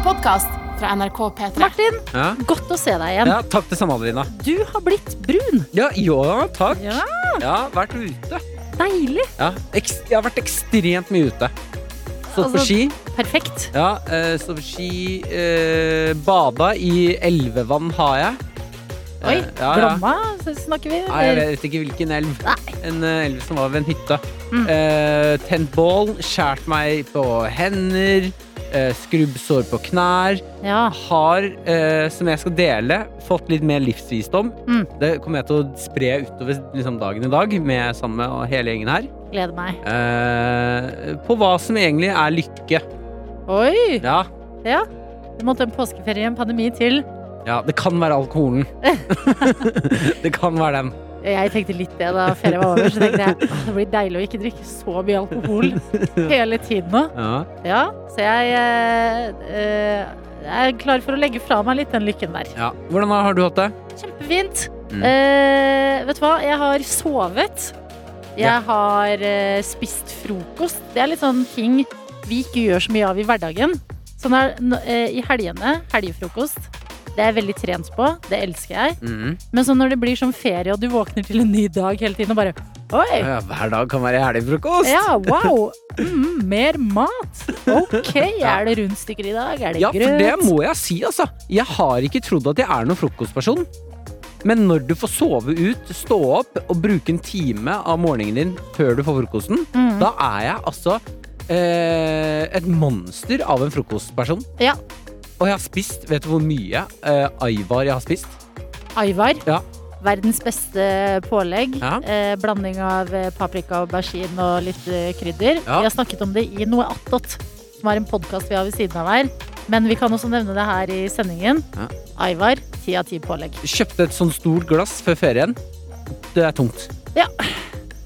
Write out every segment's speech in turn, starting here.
en podkast fra NRK P3. Martin, Ja. godt å se deg igjen. ja, takk det samme, Adelina. Du har blitt brun. Ja, jo, takk. Ja, Ja, vært ute. Deilig. Ja, jeg har vært ekstremt mye ute. Stått på Altså- ski. Perfekt. Ja, eh, stått på ski. Eh, bada i elvevann har jeg. Oi, Eh, ja, ja. Glomma snakker vi? Nei, jeg eller? vet ikke hvilken elv. Nei. En eh, elv som var ved en hytte. Mm. Eh, tent bål, skjært meg på hender, eh, skrubbsår på knær. Ja. Har, eh, som jeg skal dele, fått litt mer livsvisdom. Mm. Det kommer jeg til å spre utover liksom, dagen i dag, med sammen med hele gjengen her. Gleder meg. Eh, på hva som egentlig er lykke. Oi! Ja, Det måtte en påskeferie en pandemi til. ja det kan være alkoholen. det kan være den. Jeg tenkte litt det da ferien var over, så tenkte jeg det blir deilig å ikke drikke så mye alkohol hele tiden nå. Ja. Ja, så jeg eh, eh, er klar for å legge fra meg litt den lykken der. Ja. Hvordan har du hatt det? Kjempefint. Mm. Eh, vet du hva, jeg har sovet. Jeg Ja. har eh, spist frokost. Det er litt sånn ting vi ikke gjør så mye av i hverdagen. Sånn er, eh, I helgene, helgefrokost, det er jeg veldig trent på. Det elsker jeg. Mm. Men så når det blir sånn ferie, og du våkner til en ny dag hele tiden og bare Oi! Ja, hver dag kan være helgfrokost. Ja, wow! Mm, mer mat! Ok, er det rundstykker i dag? Er det Ja, for det må jeg si, altså. Jeg har ikke trodd at jeg er noen frokostperson. Men når du får sove ut, stå opp og bruke en time av morgenen din før du får frokosten, Mm. da er jeg altså eh, et monster av en frokostperson. Ja. Og jeg har spist Vet du hvor mye eh, Aivar jeg har spist? Aivar. Ja. Verdens beste pålegg. Ja. Eh, blanding av paprika paprika, aubergine og litt eh, krydder. Ja. Vi har snakket om det i Noe attåt, som er en podkast vi har ved siden av her. Men vi kan også nevne det her i sendingen. Ja. Aivar, ti av ti pålegg. Kjøpte et sånn stort glass før ferien. Det er tungt. Ja.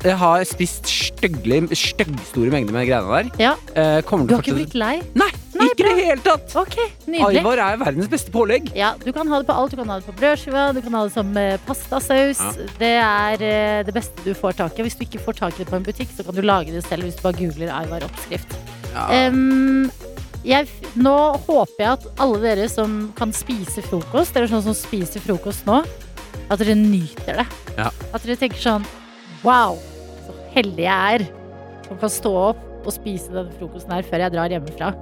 Jeg har spist styggstore mengder med greiene der. Ja. Eh, Du har ikke blitt lei? Nei, Nei, ikke i det hele tatt! Okay, nydelig. Aivar er verdens beste pålegg. Ja, du kan ha det på alt. Du kan ha det på brødskiva, du kan ha det som eh, pastasaus. Ja. Det er eh, det beste du får tak i. Hvis du ikke får tak i det på en butikk, så kan du lage det selv hvis du bare googler Aivar oppskrift. Ja. Um, jeg, nå håper jeg at alle dere som kan spise frokost, dere sånn som spiser frokost nå, at dere nyter det. Ja. At dere tenker sånn Wow, så heldig jeg er som kan stå opp og spise denne frokosten her før jeg drar hjemmefra.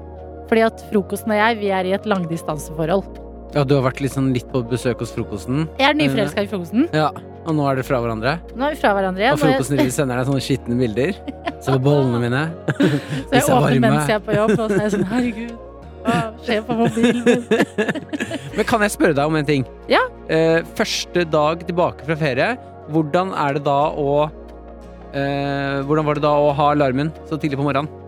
Fordi at frokosten og jeg, vi er i et langdistanseforhold. Ja, du har vært litt, sånn litt på besøk hos frokosten. Jeg er nyforelska i frokosten. Ja, Og nå er dere fra hverandre. Nå er vi fra hverandre igjen. Og frokosten jeg... sender deg sånne skitne bilder. Se på bollene mine. Så jeg er åpner mens jeg er på jobb, og så er jeg sånn herregud. Hva skjer på mobilen min? Men kan jeg spørre deg om en ting? Ja. Eh, første dag tilbake fra ferie, hvordan er det da å eh, Hvordan var det da å ha alarmen så tidlig på morgenen?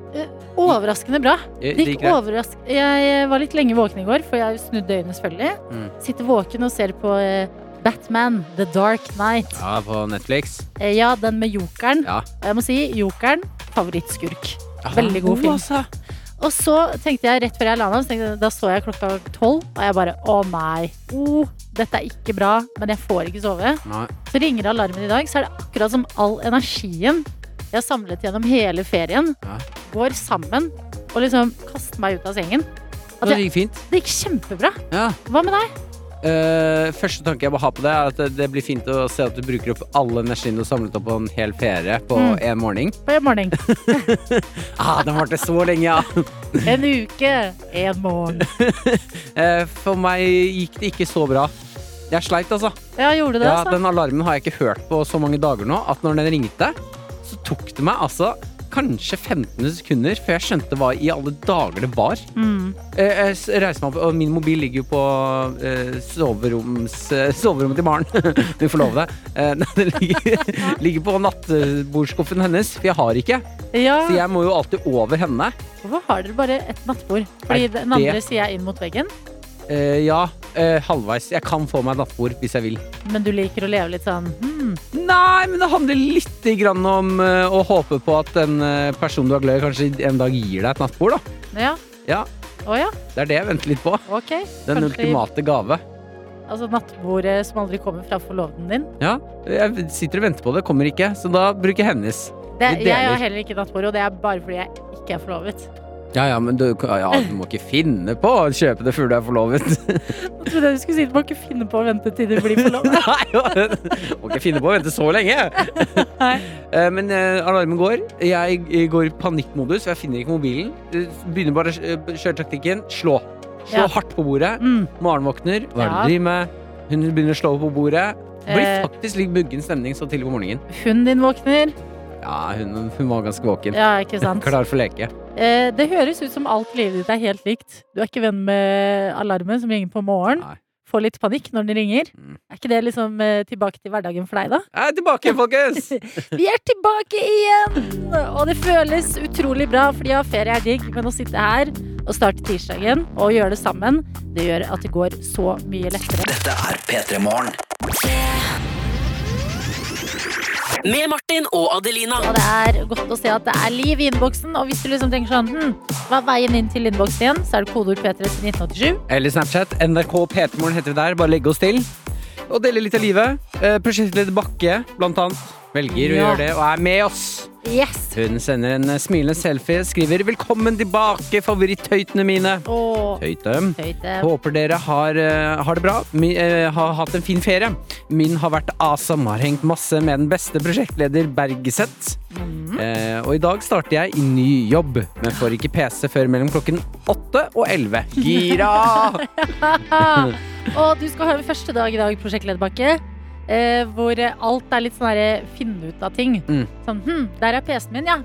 Overraskende bra. Eh, Det gikk overrask... Jeg var litt lenge våken i går, for jeg snudde øynene selvfølgelig. Mm. Sitter våken og ser på eh, Batman, The Dark Knight. Ja, på Netflix. Eh, Ja, den med jokeren. Ja. Jeg må si, jokeren, favorittskurk. Veldig god film. altså. Og så tenkte jeg rett før jeg la meg, så jeg, da så jeg klokka tolv, og jeg bare å nei, oh, dette er ikke bra, men jeg får ikke sove. Nei. Så ringer alarmen i dag, så er det akkurat som all energien jeg har samlet gjennom hele ferien, Ja. går sammen og liksom kaster meg ut av sengen. At Det gikk fint. det gikk kjempebra. Ja. Hva med deg? Uh, første tanke jeg må ha på det, er at det- det blir fint å se at du bruker opp alle energien du har samlet opp på en hel ferie på Mm. en morgen. På en morgen. Ah, den varte så lenge, ja. En uke, en morgen. uh, for meg gikk det ikke så bra. Jeg sleit, altså. Ja, gjorde det, Ja, altså. den alarmen har jeg ikke hørt på så mange dager nå, at når den ringte, så tok det meg altså kanskje 15 sekunder før jeg skjønte hva i alle dager det var. Mm. Eh, Jeg reiser meg opp, og min mobil ligger jo på eh, soveroms, eh, soverommet til Maren. Min forlovede. Eh, nei, den ligger, ligger på nattbordskuffen hennes, for jeg har ikke. Ja, Så jeg må jo alltid over henne. hvorfor har dere bare et nattbord? Fordi den andre det- sier jeg inn mot veggen, Eh, ja, uh, halvveis. Jeg kan få meg nattbord hvis jeg vil. men du liker å leve litt sånn hmm, Nei, men det handler litt grann om uh, å håpe på at en person du er glad i, kanskje en dag gir deg et nattbord. da. Ja. Ja, Oh, ja, Det er det jeg venter litt på. Okay. Den Kanskje- ultimate gave. Altså nattbordet som aldri kommer fra forloveden din. Ja, Jeg sitter og venter på det, kommer ikke, så da bruker jeg hennes. Det, jeg har heller ikke nattbord, og det er bare fordi jeg ikke er forlovet. Ja, ja, men du, ja, du må ikke finne på å kjøpe det før du er forlovet. Nå trodde jeg du skulle si du må ikke finne på å vente til du blir forlovet. Nei, må ikke finne på å vente så lenge. Nei. Eh, Men eh, alarmen går. Jeg eh, går i panikkmodus, for jeg finner ikke mobilen. Begynner bare kjøretaktikken. Slå. Slå Ja. hardt på bordet. Mm. Maren våkner. Hva er det du driver med? Hun begynner å slå på bordet. Det blir faktisk litt buggen stemning så tidlig på morgenen. Hunden din våkner. Ja, hun, hun var ganske våken. Ja, ikke sant. Klar for leke. Eh, det høres ut som alt livet ditt er helt likt. Du er ikke venn med alarmen som ringer på morgenen. Får litt panikk når den ringer. Mm. Er ikke det liksom eh, tilbake til hverdagen for deg, da? Jeg er tilbake, folkens! Vi er tilbake igjen! Og det føles utrolig bra, fordi ja, ferie er digg, men å sitte her og starte tirsdagen og gjøre det sammen, det gjør at det går så mye lettere. Dette er P3 Morgen. Med Martin og Adelina. Og det er godt å se at det er liv i innboksen. Og hvis du liksom tenker sånn hm, Hva er veien inn til innboksen igjen? Så er det kodeord P3 til 1987. Eller Snapchat. NRK P3morgen heter vi der. Bare legge oss til. Og dele litt av livet. Eh, Prosjektleder Bakke, blant annet, velger å gjøre det og er med oss. Yes! Hun sender en eh, smilende selfie, skriver 'Velkommen tilbake, favoritthøytene mine'. Og Høyte. Tøyte. Håper dere har, eh, har det bra. Mi, uh, har hatt en fin ferie. Min har vært awesome. Har hengt masse med den beste prosjektleder Bergeseth. Mhm. Uh, og i dag starter jeg i ny jobb, men får ikke PC før mellom klokken 8 og 11. Gira! og du skal høre første dag i dag, prosjektlederbakke. Eh, hvor eh, alt er litt sånn herre finne ut av ting. Mm. Sånn hm, der er PC-en min, ja.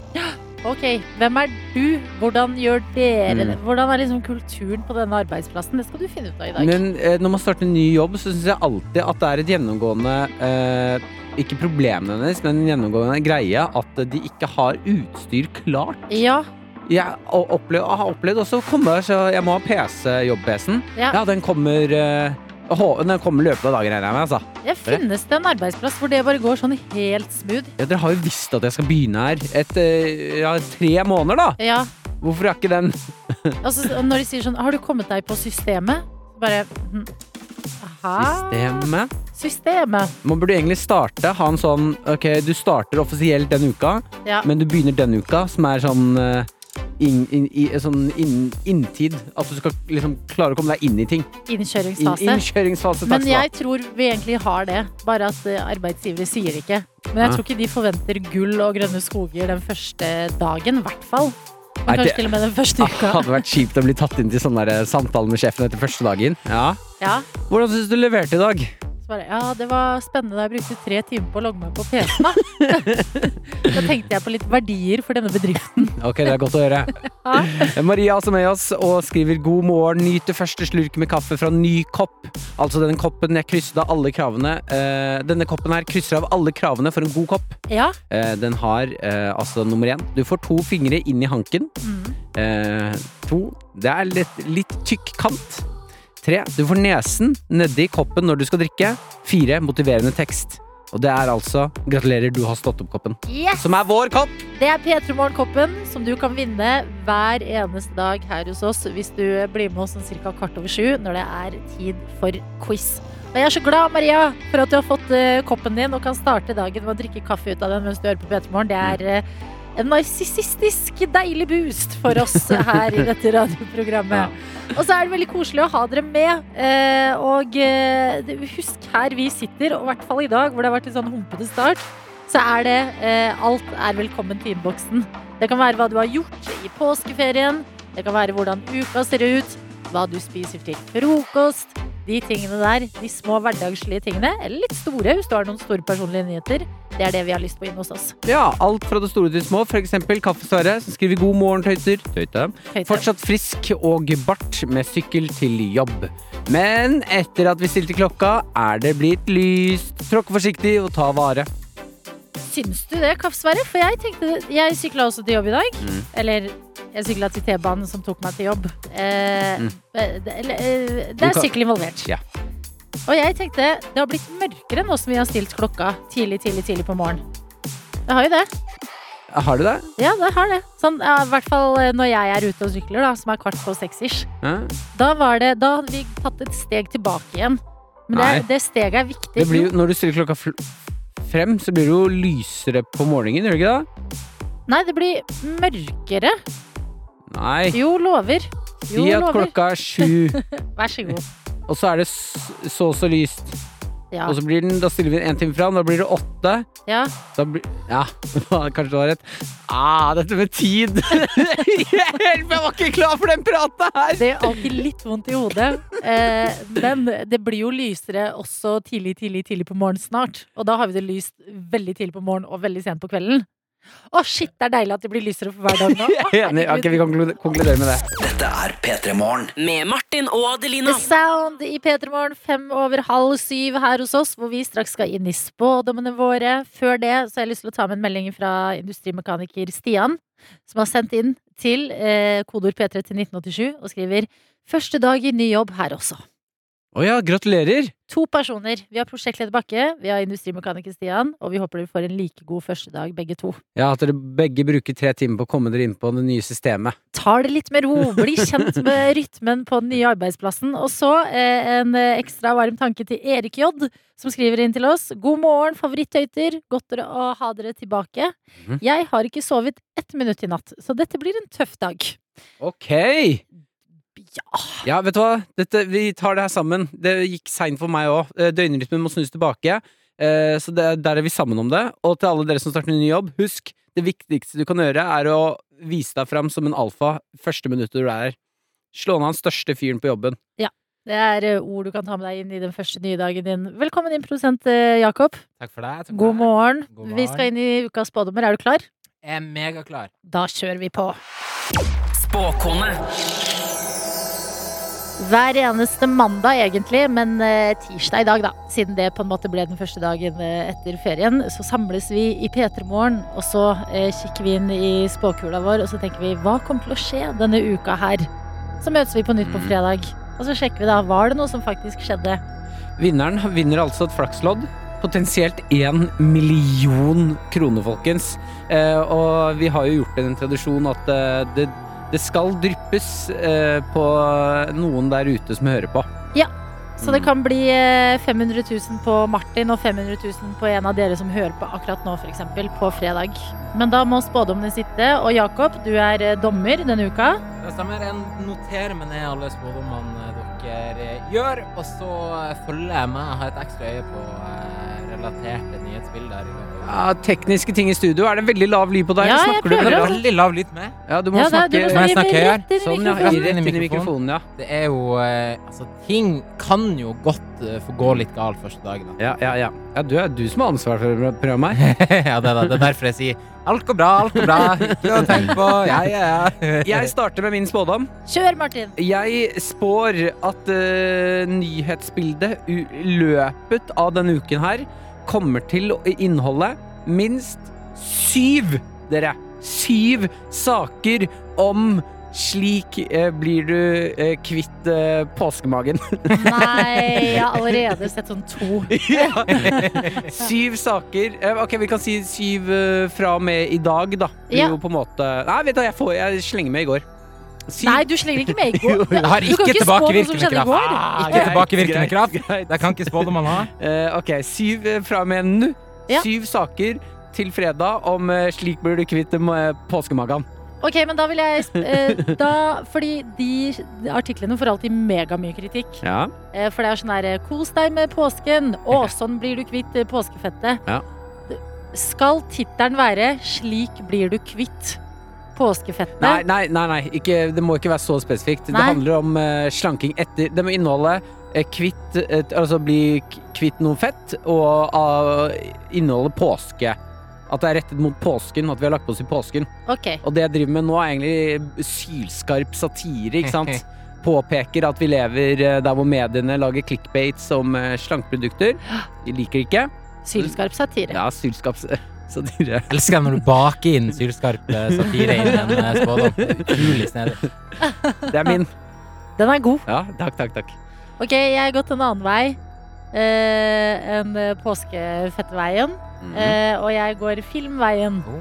Ok, hvem er du? Hvordan gjør dere det? Mm. Hvordan er liksom kulturen på denne arbeidsplassen? Det skal du finne ut av i dag. Men eh, når man starter en ny jobb, så syns jeg alltid at det er et gjennomgående eh, Ikke problemet hennes, men en gjennomgående greie at de ikke har utstyr klart. Ja, Jeg o- opplev, har opplevd også å komme så Jeg må ha PC, jobb-PC-en. Ja. Ja, den kommer eh, Den kommer løpet av dagen, regner jeg med. Altså. Det finnes det en arbeidsplass hvor det bare går sånn helt smooth? Ja, dere har jo visst at jeg skal begynne her et, eh, ja, tre måneder, da. Ja, Hvorfor har ikke den altså Når de sier sånn Har du kommet deg på systemet? Bare hm, Aha. systemet? Systemet. Man burde egentlig starte, ha en sånn Ok, du starter offisielt den uka, Ja. men du begynner den uka, som er sånn eh, inn, inn, i- sånn inn, inntid. At du skal liksom klare å komme deg inn i ting. Inn, Innkjøringsfase. innkjøringsfase. Men jeg tror vi egentlig har det, bare at eh, arbeidsgivere sier det ikke. Men jeg tror ikke de forventer gull og grønne skoger den første dagen, i hvert fall. Men kanskje til og med den første Det uka. hadde vært kjipt å bli tatt inn til sånn der samtale med sjefen etter første dagen. Ja. Ja, Hvordan syns du leverte i dag? Bare, ja, det var spennende da jeg brukte tre timer på å logge meg på PC-en, da. da tenkte jeg på litt verdier for denne bedriften. Ok, det er godt å høre. Maria er også med oss og skriver god morgen. Nyter første slurk med kaffe fra ny kopp. Altså denne koppen jeg krysset av alle kravene. Eh, denne koppen her krysser av alle kravene for en god kopp. Ja. Eh, den har eh, altså nummer én. Du får to fingre inn i hanken. Mm. To. Det er litt, litt tykk kant. Tre. Du får nesen nedi koppen når du skal drikke. Fire. Motiverende tekst. Og det er altså Gratulerer, du har stått opp koppen. Yes! Som er vår kopp! Det er P3 Morgen-koppen som du kan vinne hver eneste dag her hos oss hvis du blir med oss sånn ca. kvart over sju når det er tid for quiz. Og jeg er så glad, Maria, for at du har fått eh, koppen din og kan starte dagen med å drikke kaffe ut av den mens du hører på P3 Morgen. Det er eh, en narsissistisk deilig boost for oss her i dette radioprogrammet. Og så er det veldig koselig å ha dere med. Eh, og eh, husk her vi sitter, og i hvert fall i dag hvor det har vært litt sånn humpete start, så er det eh, alt er velkommen til innboksen. Det kan være hva du har gjort i påskeferien. Det kan være hvordan uka ser ut. Hva du spiser til frokost. De tingene der. De små hverdagslige tingene. Eller litt store, hvis du har noen store personlige nyheter. Det er det vi har lyst på inne hos oss. Ja, alt fra det store til små. For eksempel Kaffesverre, som skriver god morgen, tøyter. Tøyte. Høyt. Fortsatt frisk og bart med sykkel til jobb. Men etter at vi stilte klokka, er det blitt lyst. Tråkk forsiktig og ta vare. Syns du det, Kaffesverre? For jeg tenkte Jeg sykla også til jobb i dag. Mm. Eller jeg sykla til T-banen som tok meg til jobb. Eh, Mm. eh, det, eh, det er sykkel involvert. Ja. Og jeg tenkte det har blitt mørkere nå som vi har stilt klokka tidlig, tidlig, tidlig på morgenen. Det har jo det. Har du det? Ja, det har det. Sånn, ja, I hvert fall eh, når jeg er ute og sykler, da, som er kvart på seks-ish. Ja. Da, det, da hadde vi tatt et steg tilbake igjen. Men det, det steget er viktig. Det blir, jo- når du stiller klokka frem, så blir det jo lysere på morgenen, gjør det ikke det? Nei, det blir mørkere. Nei. Jo, lover. Jo, Si at lover. klokka er sju, Vær så god. og så er det så så lyst. Ja. Og så blir den, da stiller vi den en time fram, da blir det åtte. ja. Da blir Ja, kanskje du har rett. Ah, dette med tid! Hjelp, jeg var ikke klar for den prata her! Det er alltid litt vondt i hodet. Eh, men det blir jo lysere også tidlig, tidlig, tidlig på morgenen snart. Og da har vi det lyst veldig tidlig på morgenen og veldig sent på kvelden. Å, shit, det er deilig at det blir lysere for hver dag nå. Jeg er enig. Ok, vi kan konkludere med det. Dette er P3 Morgen. Med Martin og Adelina. The Sound i P3 Morgen fem over halv syv her hos oss, hvor vi straks skal inn i spådommene våre. Før det så har jeg lyst til å ta med en melding fra industrimekaniker Stian, som har sendt inn til eh, kodord P3 til 1987 og skriver Første dag i ny jobb her også. Å ja, gratulerer! To personer. Vi har prosjektleder Bakke, vi har industrimekaniker Stian, og vi håper dere får en like god første dag, begge to. Ja, At dere begge bruker tre timer på å komme dere inn på det nye systemet. Tar det litt med ro, bli kjent med rytmen på den nye arbeidsplassen. Og så eh, en eh, ekstra varm tanke til Erik J, som skriver inn til oss. God morgen, favorittøyter. Godt å å ha dere tilbake. Mm. Jeg har ikke sovet ett minutt i natt, så dette blir en tøff dag. Ok! Ja. Ja, vet du hva? Dette, vi tar det her sammen. Det gikk seint for meg òg. Døgnrytmen må snus tilbake. Eh, Så det, der er vi sammen om det. Og til alle dere som starter en ny jobb, husk det viktigste du kan gjøre, er å vise deg fram som en alfa første minuttet du er her. Slå ned han største fyren på jobben. Ja. Det er eh, ord du kan ta med deg inn i den første nye dagen din. Velkommen inn, produsent eh, Jakob. Takk for deg. God morgen. God Vi skal inn i ukas spådommer. Er du klar? Jeg er megaklar. Da kjører vi på. Spåkone. Hver eneste mandag, egentlig, men eh, tirsdag i dag, da. Siden det på en måte ble den første dagen eh, etter ferien, så samles vi i P3 Morgen, og så eh, kikker vi inn i spåkula vår, og så tenker vi hva kommer til å skje denne uka her? Så møtes vi på nytt på Mm. fredag, og så sjekker vi da var det noe som faktisk skjedde. Vinneren vinner altså et flakslodd. Potensielt én million kroner, folkens. Eh, og vi har jo gjort en tradisjon at det, det skal dryppes eh, på noen der ute som hører på. Ja. Så det Mm. kan bli eh, 500 000 på Martin og 500 000 på en av dere som hører på akkurat nå, f.eks. på fredag. Men da må spådommene sitte. Og Jakob, du er eh, dommer denne uka. Det stemmer. Jeg noterer meg ned alle spådommene dere eh, gjør, og så eh, følger jeg med. Jeg har et ekstra øye på eh, relaterte nyhetsbilder. i løpet av Ja, tekniske ting i studio. Er det veldig lav lyd på deg? Ja, eller jeg snakker du prøver det? å- Veldig lav lyd med. Ja, du må Ja, da, snakke du må snakke snakke her? rett inn i sånn, ja. Rett inn i mikrofonen, ja. Det er jo eh, Altså, ting kan jo godt uh, få gå litt galt første dagen. da. Ja, ja, ja. ja du er du som har ansvar for programmet her. ja, det er, da. det er derfor jeg sier alt går bra, alt går bra. Ikke noe å tenke på. Ja, ja, ja. Jeg starter med min spådom. Kjør, Martin! Jeg spår at uh, nyhetsbildet i løpet av denne uken her kommer til å inneholde minst syv, dere, syv saker om slik eh, blir du eh, kvitt eh, påskemagen. Nei, jeg har allerede sett sånn to. Ja. Syv saker. Eh, Ok, vi kan si syv eh, fra og med i dag, da. Ja. jo på en måte Nei, vet du, jeg, får, jeg slenger med i går. Syv. Nei, du slenger ikke med. Jeg har Du kan ikke ikke tilbakevirkende kraft. Ah, Ikke tilbakevirkende kraft. Det kan ikke spådommen ha. Uh, ok, syv eh, fra og med nå. Ja. Syv saker til fredag om uh, slik blir du kvitt uh, påskemagen. Ok, men da vil jeg uh, da, Fordi de, de artiklene får alltid megamye kritikk. Ja. Eh, for det er sånn her eh, Kos deg med påsken. Å, sånn blir du kvitt eh, påskefettet. Ja. Skal tittelen være 'Slik blir du kvitt påskefettet'? Nei, nei, nei, nei. Ikke, det må ikke være så spesifikt. Det handler om uh, slanking etter Det må inneholde eh, kvitt eh, Altså bli kvitt noe fett, og uh, inneholde påske. At det er rettet mot påsken, at vi har lagt på oss i påsken. Okay. Og det jeg driver med nå, er egentlig sylskarp satire, ikke sant? Påpeker at vi lever der hvor mediene lager clickbates om slankeprodukter. De liker ikke. Sylskarp satire. Ja, sylskarp satire. Jeg elsker når du baker inn sylskarp eh, satire inn i en eh, spådom. Utrolig snedig. Det er min. Den er god. Ja, takk, takk, takk. Ok, jeg har gått en annen vei eh, enn påskefettveien. Mm -hmm. Eh, og jeg går filmveien. Oh.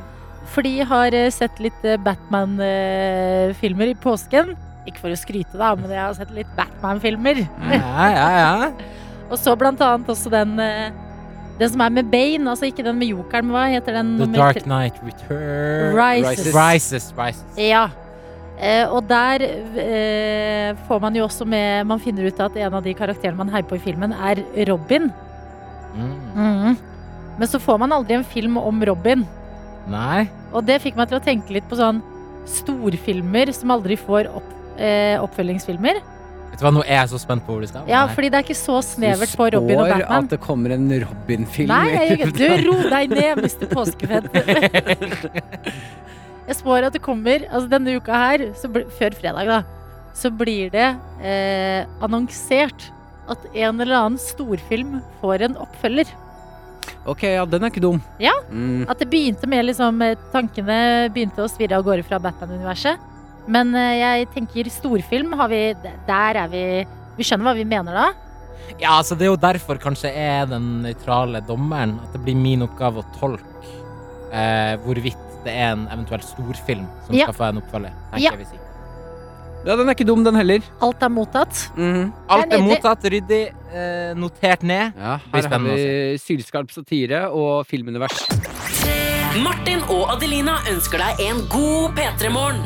Fordi jeg har eh, sett litt eh, Batman-filmer i påsken. Ikke for å skryte, da, men jeg har sett litt Batman-filmer. Ja, ja, ja. Og så blant annet også den eh, Den som er med Bane, altså ikke den med jokeren, men hva heter den? The Dark Knight Return Rises. Rises. Rises. Ja. Eh, og der eh, får man jo også med Man finner ut at en av de karakterene man heier på i filmen, er Robin. Mm. Mhm. Men så får man aldri en film om Robin. Nei. Og det fikk meg til å tenke litt på sånn storfilmer som aldri får opp, eh, oppfølgingsfilmer. Vet du hva, nå er jeg så spent på hvor du skal. Ja, Nei. fordi det er ikke så snevert på Robin og Batman. Du spår at det kommer en Robin-film. Nei, jeg, du ro deg ned, Mr. Påskefedd. Jeg spår at det kommer Altså denne uka her, så bli, før fredag, da, så blir det eh, annonsert at en eller annen storfilm får en oppfølger. Ok, ja, den er ikke dum. Ja. Mm. At det begynte med liksom eh, Tankene begynte å svirre av gårde fra Batman-universet. Men eh, jeg tenker storfilm har vi Der er vi Vi skjønner hva vi mener da. Ja, altså Det er jo derfor kanskje jeg er den nøytrale dommeren. At det blir min oppgave å tolke eh, hvorvidt det er en eventuell storfilm som Ja. skal få en oppfølger. Ja. Si. Ja, den er ikke dum, den heller. Alt er mottatt. Mhm. Alt er er mottatt, ryddig, eh, notert ned. Ja, her har vi sylskarp satire og filmunivers. Martin og Adelina ønsker deg en god P3-morgen.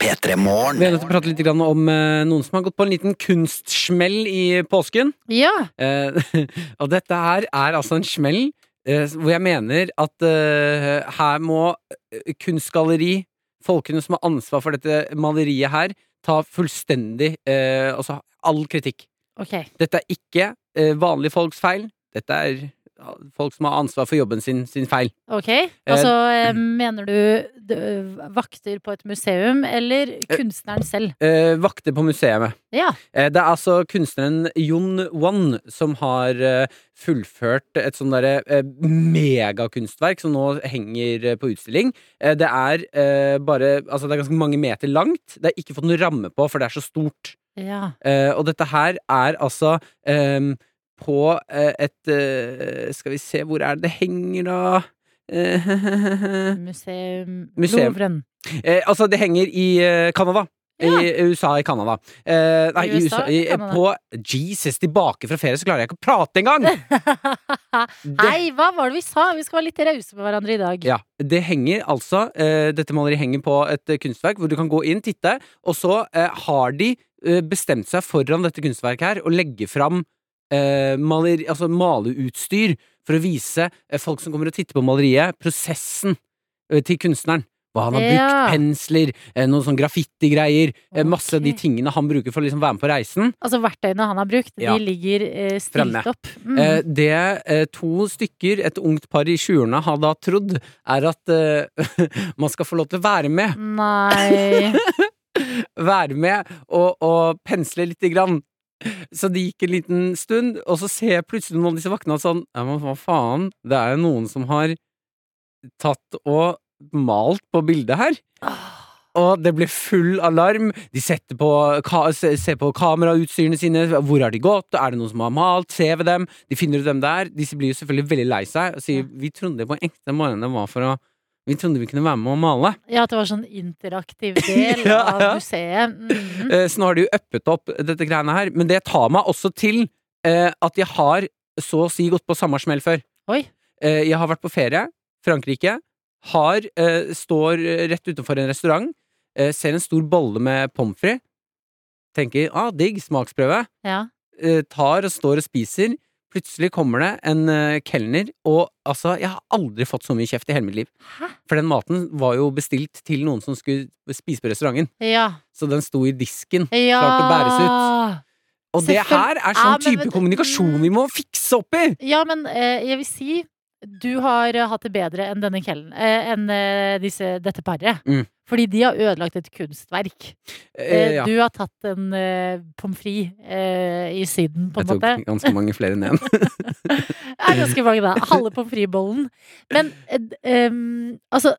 P3 Morgen. Vi er nødt til å prate litt om eh, noen som har gått på en liten kunstsmell i påsken. Ja. Eh, og dette her er altså en smell eh, hvor jeg mener at her må kunstgalleri, folkene som har ansvar for dette maleriet her, ta fullstendig eh, Altså all kritikk. Okay. Dette er ikke vanlige folks feil. Dette er folk som har ansvar for jobben sin, sin feil. Ok, altså eh, mener du vakter på et museum eller kunstneren selv? Eh, vakter på museet. Ja, Eh, Det er altså kunstneren Jon Wan som har eh, fullført et sånn derre eh, megakunstverk som nå henger eh, på utstilling. Eh, Det er eh, bare Altså, det er ganske mange meter langt. Det er ikke fått noe ramme på, for det er så stort. ja. Eh, Og dette her er altså eh, på eh, et eh, Skal vi se, hvor er det det henger, da? Museum Museum. Louvren. Eh, altså, det henger i Canada. I USA i Canada. Eh, nei, USA USA, i, Canada? på Jesus, tilbake fra ferie, så klarer jeg ikke å prate engang! Hei, hva var det vi sa? Vi skal være litt rause med hverandre i dag. Ja, det henger altså eh, Dette maleriet henger på et kunstverk hvor du kan gå inn, titte, og så eh, har de bestemt seg foran dette kunstverket her å legge fram eh, maler, altså maleutstyr for å vise eh, folk som kommer og titter på maleriet, prosessen eh, til kunstneren. Hva han har Ja. brukt, pensler, eh, noen sånn graffitigreier, eh, masse av de tingene han bruker for å liksom være med på reisen. Altså verktøyene han har brukt, Ja. de ligger eh, stilt opp. Mm. Eh, det to stykker, et ungt par i 20-årene, har da trodd, er at man skal få lov til å være med. Nei Være med og, og pensle lite grann. Så det gikk en liten stund, og så ser jeg plutselig noen av disse vaktene sånn Ja, men hva faen? Det er jo noen som har tatt og malt på bildet her. Og det ble full alarm. De setter på, ser på kamerautstyrene sine. Hvor har de gått? Er det noen som har malt? Se ved dem. De finner ut hvem det er. Disse blir jo selvfølgelig veldig lei seg og sier vi trodde på ekte morgenen var for å Vi trodde vi kunne være med å male. Ja, at det var sånn interaktiv del Ja, av ja. museet. Eh, Så nå har de jo uppet opp dette greiene her. Men det tar meg også til eh, at jeg har så å si gått på samme smell før. Oi. Eh, jeg har vært på ferie. Frankrike. Har, står rett utenfor en restaurant. Ser en stor bolle med pommes frites. Tenker ah, digg, smaksprøve. Ja. Tar og står og spiser. Plutselig kommer det en uh, kelner, og altså, jeg har aldri fått så mye kjeft i hele mitt liv. Hæ? For den maten var jo bestilt til noen som skulle spise på restauranten. Ja. Så den sto i disken. ja. Klart å bæres ut. Og det her er Ja, sånn men type men, kommunikasjon vi må fikse opp i! Ja, men eh, jeg vil si du har eh, hatt det bedre enn denne kvelden. Eh, enn eh, disse, dette paret. Mm. Fordi de har ødelagt et kunstverk. Eh, Eh, ja. Du har tatt en eh, pommes frites eh, i Syden, på en måte. Jeg tok ganske mange flere enn én. Det er ganske mange, da. Halve pommes frites-bollen. Men eh, d- altså,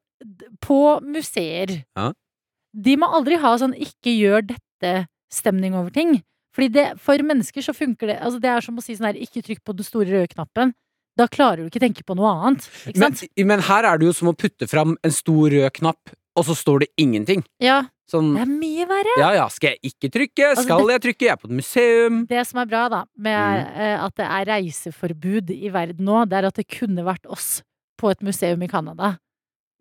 på museer Ja. De må aldri ha sånn 'ikke gjør dette'-stemning over ting. Fordi det, for mennesker så funker det altså Det er som å si sånn her 'ikke trykk på den store røde knappen'. Da klarer du ikke tenke på noe annet. Ikke Men, men her er det jo som å putte fram en stor rød knapp, og så står det ingenting. Ja, Sånn det er mye verre. ja ja, skal jeg ikke trykke? Altså, Skal jeg trykke? Jeg er på et museum. Det som er bra da med Mm. uh, at det er reiseforbud i verden nå, det er at det kunne vært oss på et museum i Canada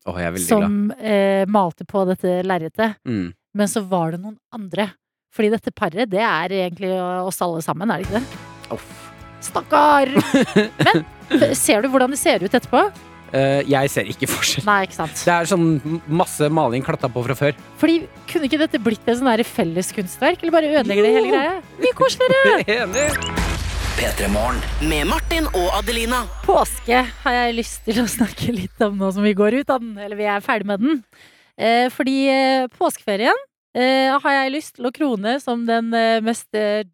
oh, som uh, malte på dette lerretet. Mm. men så var det noen andre. Fordi dette paret, det er egentlig oss alle sammen, er det ikke det? Oh. Stakkar! Men ser du hvordan det ser ut etterpå? Eh, jeg ser ikke forskjell. Nei, ikke sant. Det er sånn masse maling klatta på fra før. Fordi kunne ikke dette blitt et sånn felleskunstverk? Eller bare ødelegger det hele greia? Mye koseligere! Enig! Med Martin og Adelina. Påske har jeg lyst til å snakke litt om nå som vi går ut av den, eller vi er ferdig med den. Eh, fordi eh, påskeferien eh, har jeg lyst til å krone som den eh, mest eh,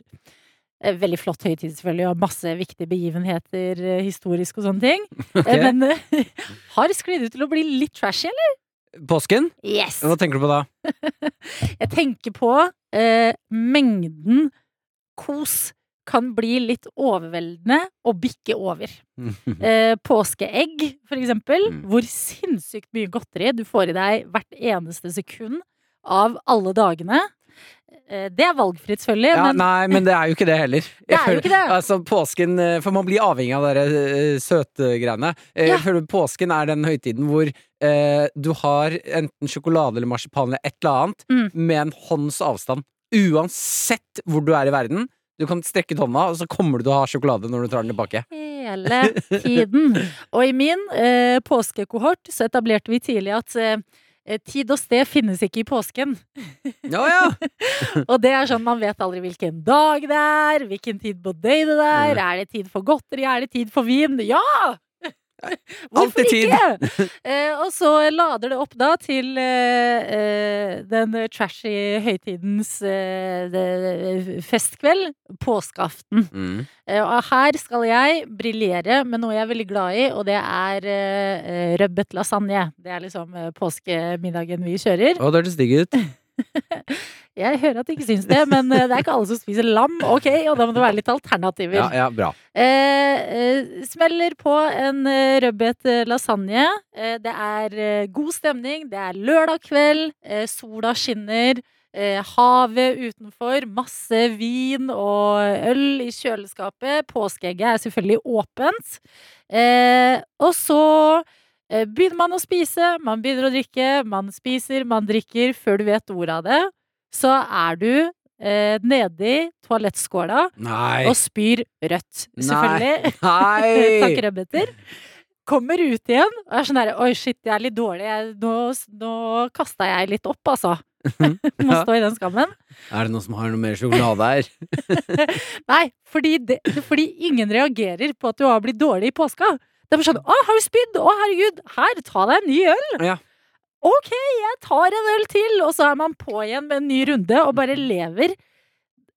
Veldig flott høytid, selvfølgelig, og masse viktige begivenheter eh, historisk og sånne ting. Eh, men eh, har sklidd ut til å bli litt trashy, eller? Påsken? Yes! Hva tenker du på da? Jeg tenker på eh, mengden kos kan bli litt overveldende og bikke over. Eh, påskeegg, for eksempel. Mm. Hvor sinnssykt mye godteri du får i deg hvert eneste sekund av alle dagene. Eh, det er valgfritt, selvfølgelig, Ja, men nei, men det er jo ikke det heller. Det er jo ikke det. Altså, påsken eh, For man blir avhengig av de. Eh, Ja. Jeg føler påsken er den høytiden hvor eh, du har enten sjokolade eller marsipan eller et eller annet Mm. med en hånds avstand. Uansett hvor du er i verden. Du kan strekke ut hånda, og så kommer du til å ha sjokolade når du tar den tilbake. hele tiden. Og i min eh, påskekohort så etablerte vi tidlig at eh, tid og sted finnes ikke i påsken. Ja, ja! Og det er sånn man vet aldri hvilken dag det er, hvilken tid på døgnet det er. Er det tid for godteri? Er det tid for vin? Ja! Hvorfor ikke? Eh, og så lader det opp da til eh, eh, den trashy høytidens eh, det- festkveld, påskeaften. Mm. Eh, og her skal jeg briljere med noe jeg er veldig glad i, og det er eh, eh, rødbet lasagne. Det er liksom eh, påskemiddagen vi kjører. Å, det hørtes digg ut. Jeg hører at de ikke syns det, men eh, det er ikke alle som spiser lam. Ok, og da må det være litt alternativer. Ja, ja, bra. Eh, eh, smeller på en eh, rødbet lasagne. Eh, det er god stemning. Det er lørdag kveld. Eh, sola skinner. Havet utenfor. Masse vin og øl i kjøleskapet. Påskeegget er selvfølgelig åpent. Eh, og så begynner man å spise. Man begynner å drikke. Man spiser, man drikker. Før du vet ordet av det, så er du eh, nedi toalettskåla Nei. og spyr rødt, selvfølgelig. Nei! Takk, rødbeter. Kommer ut igjen og er sånn herre Oi, shit, jeg er litt dårlig. Jeg, nå nå kasta jeg litt opp, altså. Må stå i den skammen. Er det noen som har noe mer sjokolade her? Nei, fordi, det, fordi ingen reagerer på at du har blitt dårlig i påska. Det er sånn Å, har du spydd? Å, herregud. Her, ta deg en ny øl. Ja. Ok, jeg tar en øl til. Og så er man på igjen med en ny runde og bare lever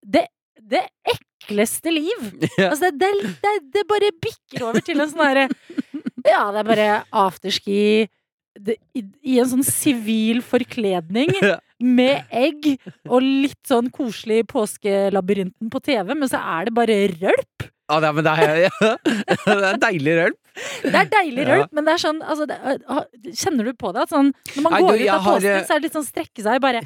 det, det ekleste liv. Ja. Altså, det, det, det, bare bikker over til en sånn herre Ja, det er bare afterski i, I en sånn sivil forkledning Ja. med egg og litt sånn koselig påskelabyrinten på TV, men så er det bare rølp. Ja, det er, det er, ja. det er deilig rølp. Det er deilig Ja. rølp, men det er sånn altså, det, ah, Kjenner du på det? At sånn, når man Nei, går du, ut av påsken, eh, så er det litt sånn strekke seg, bare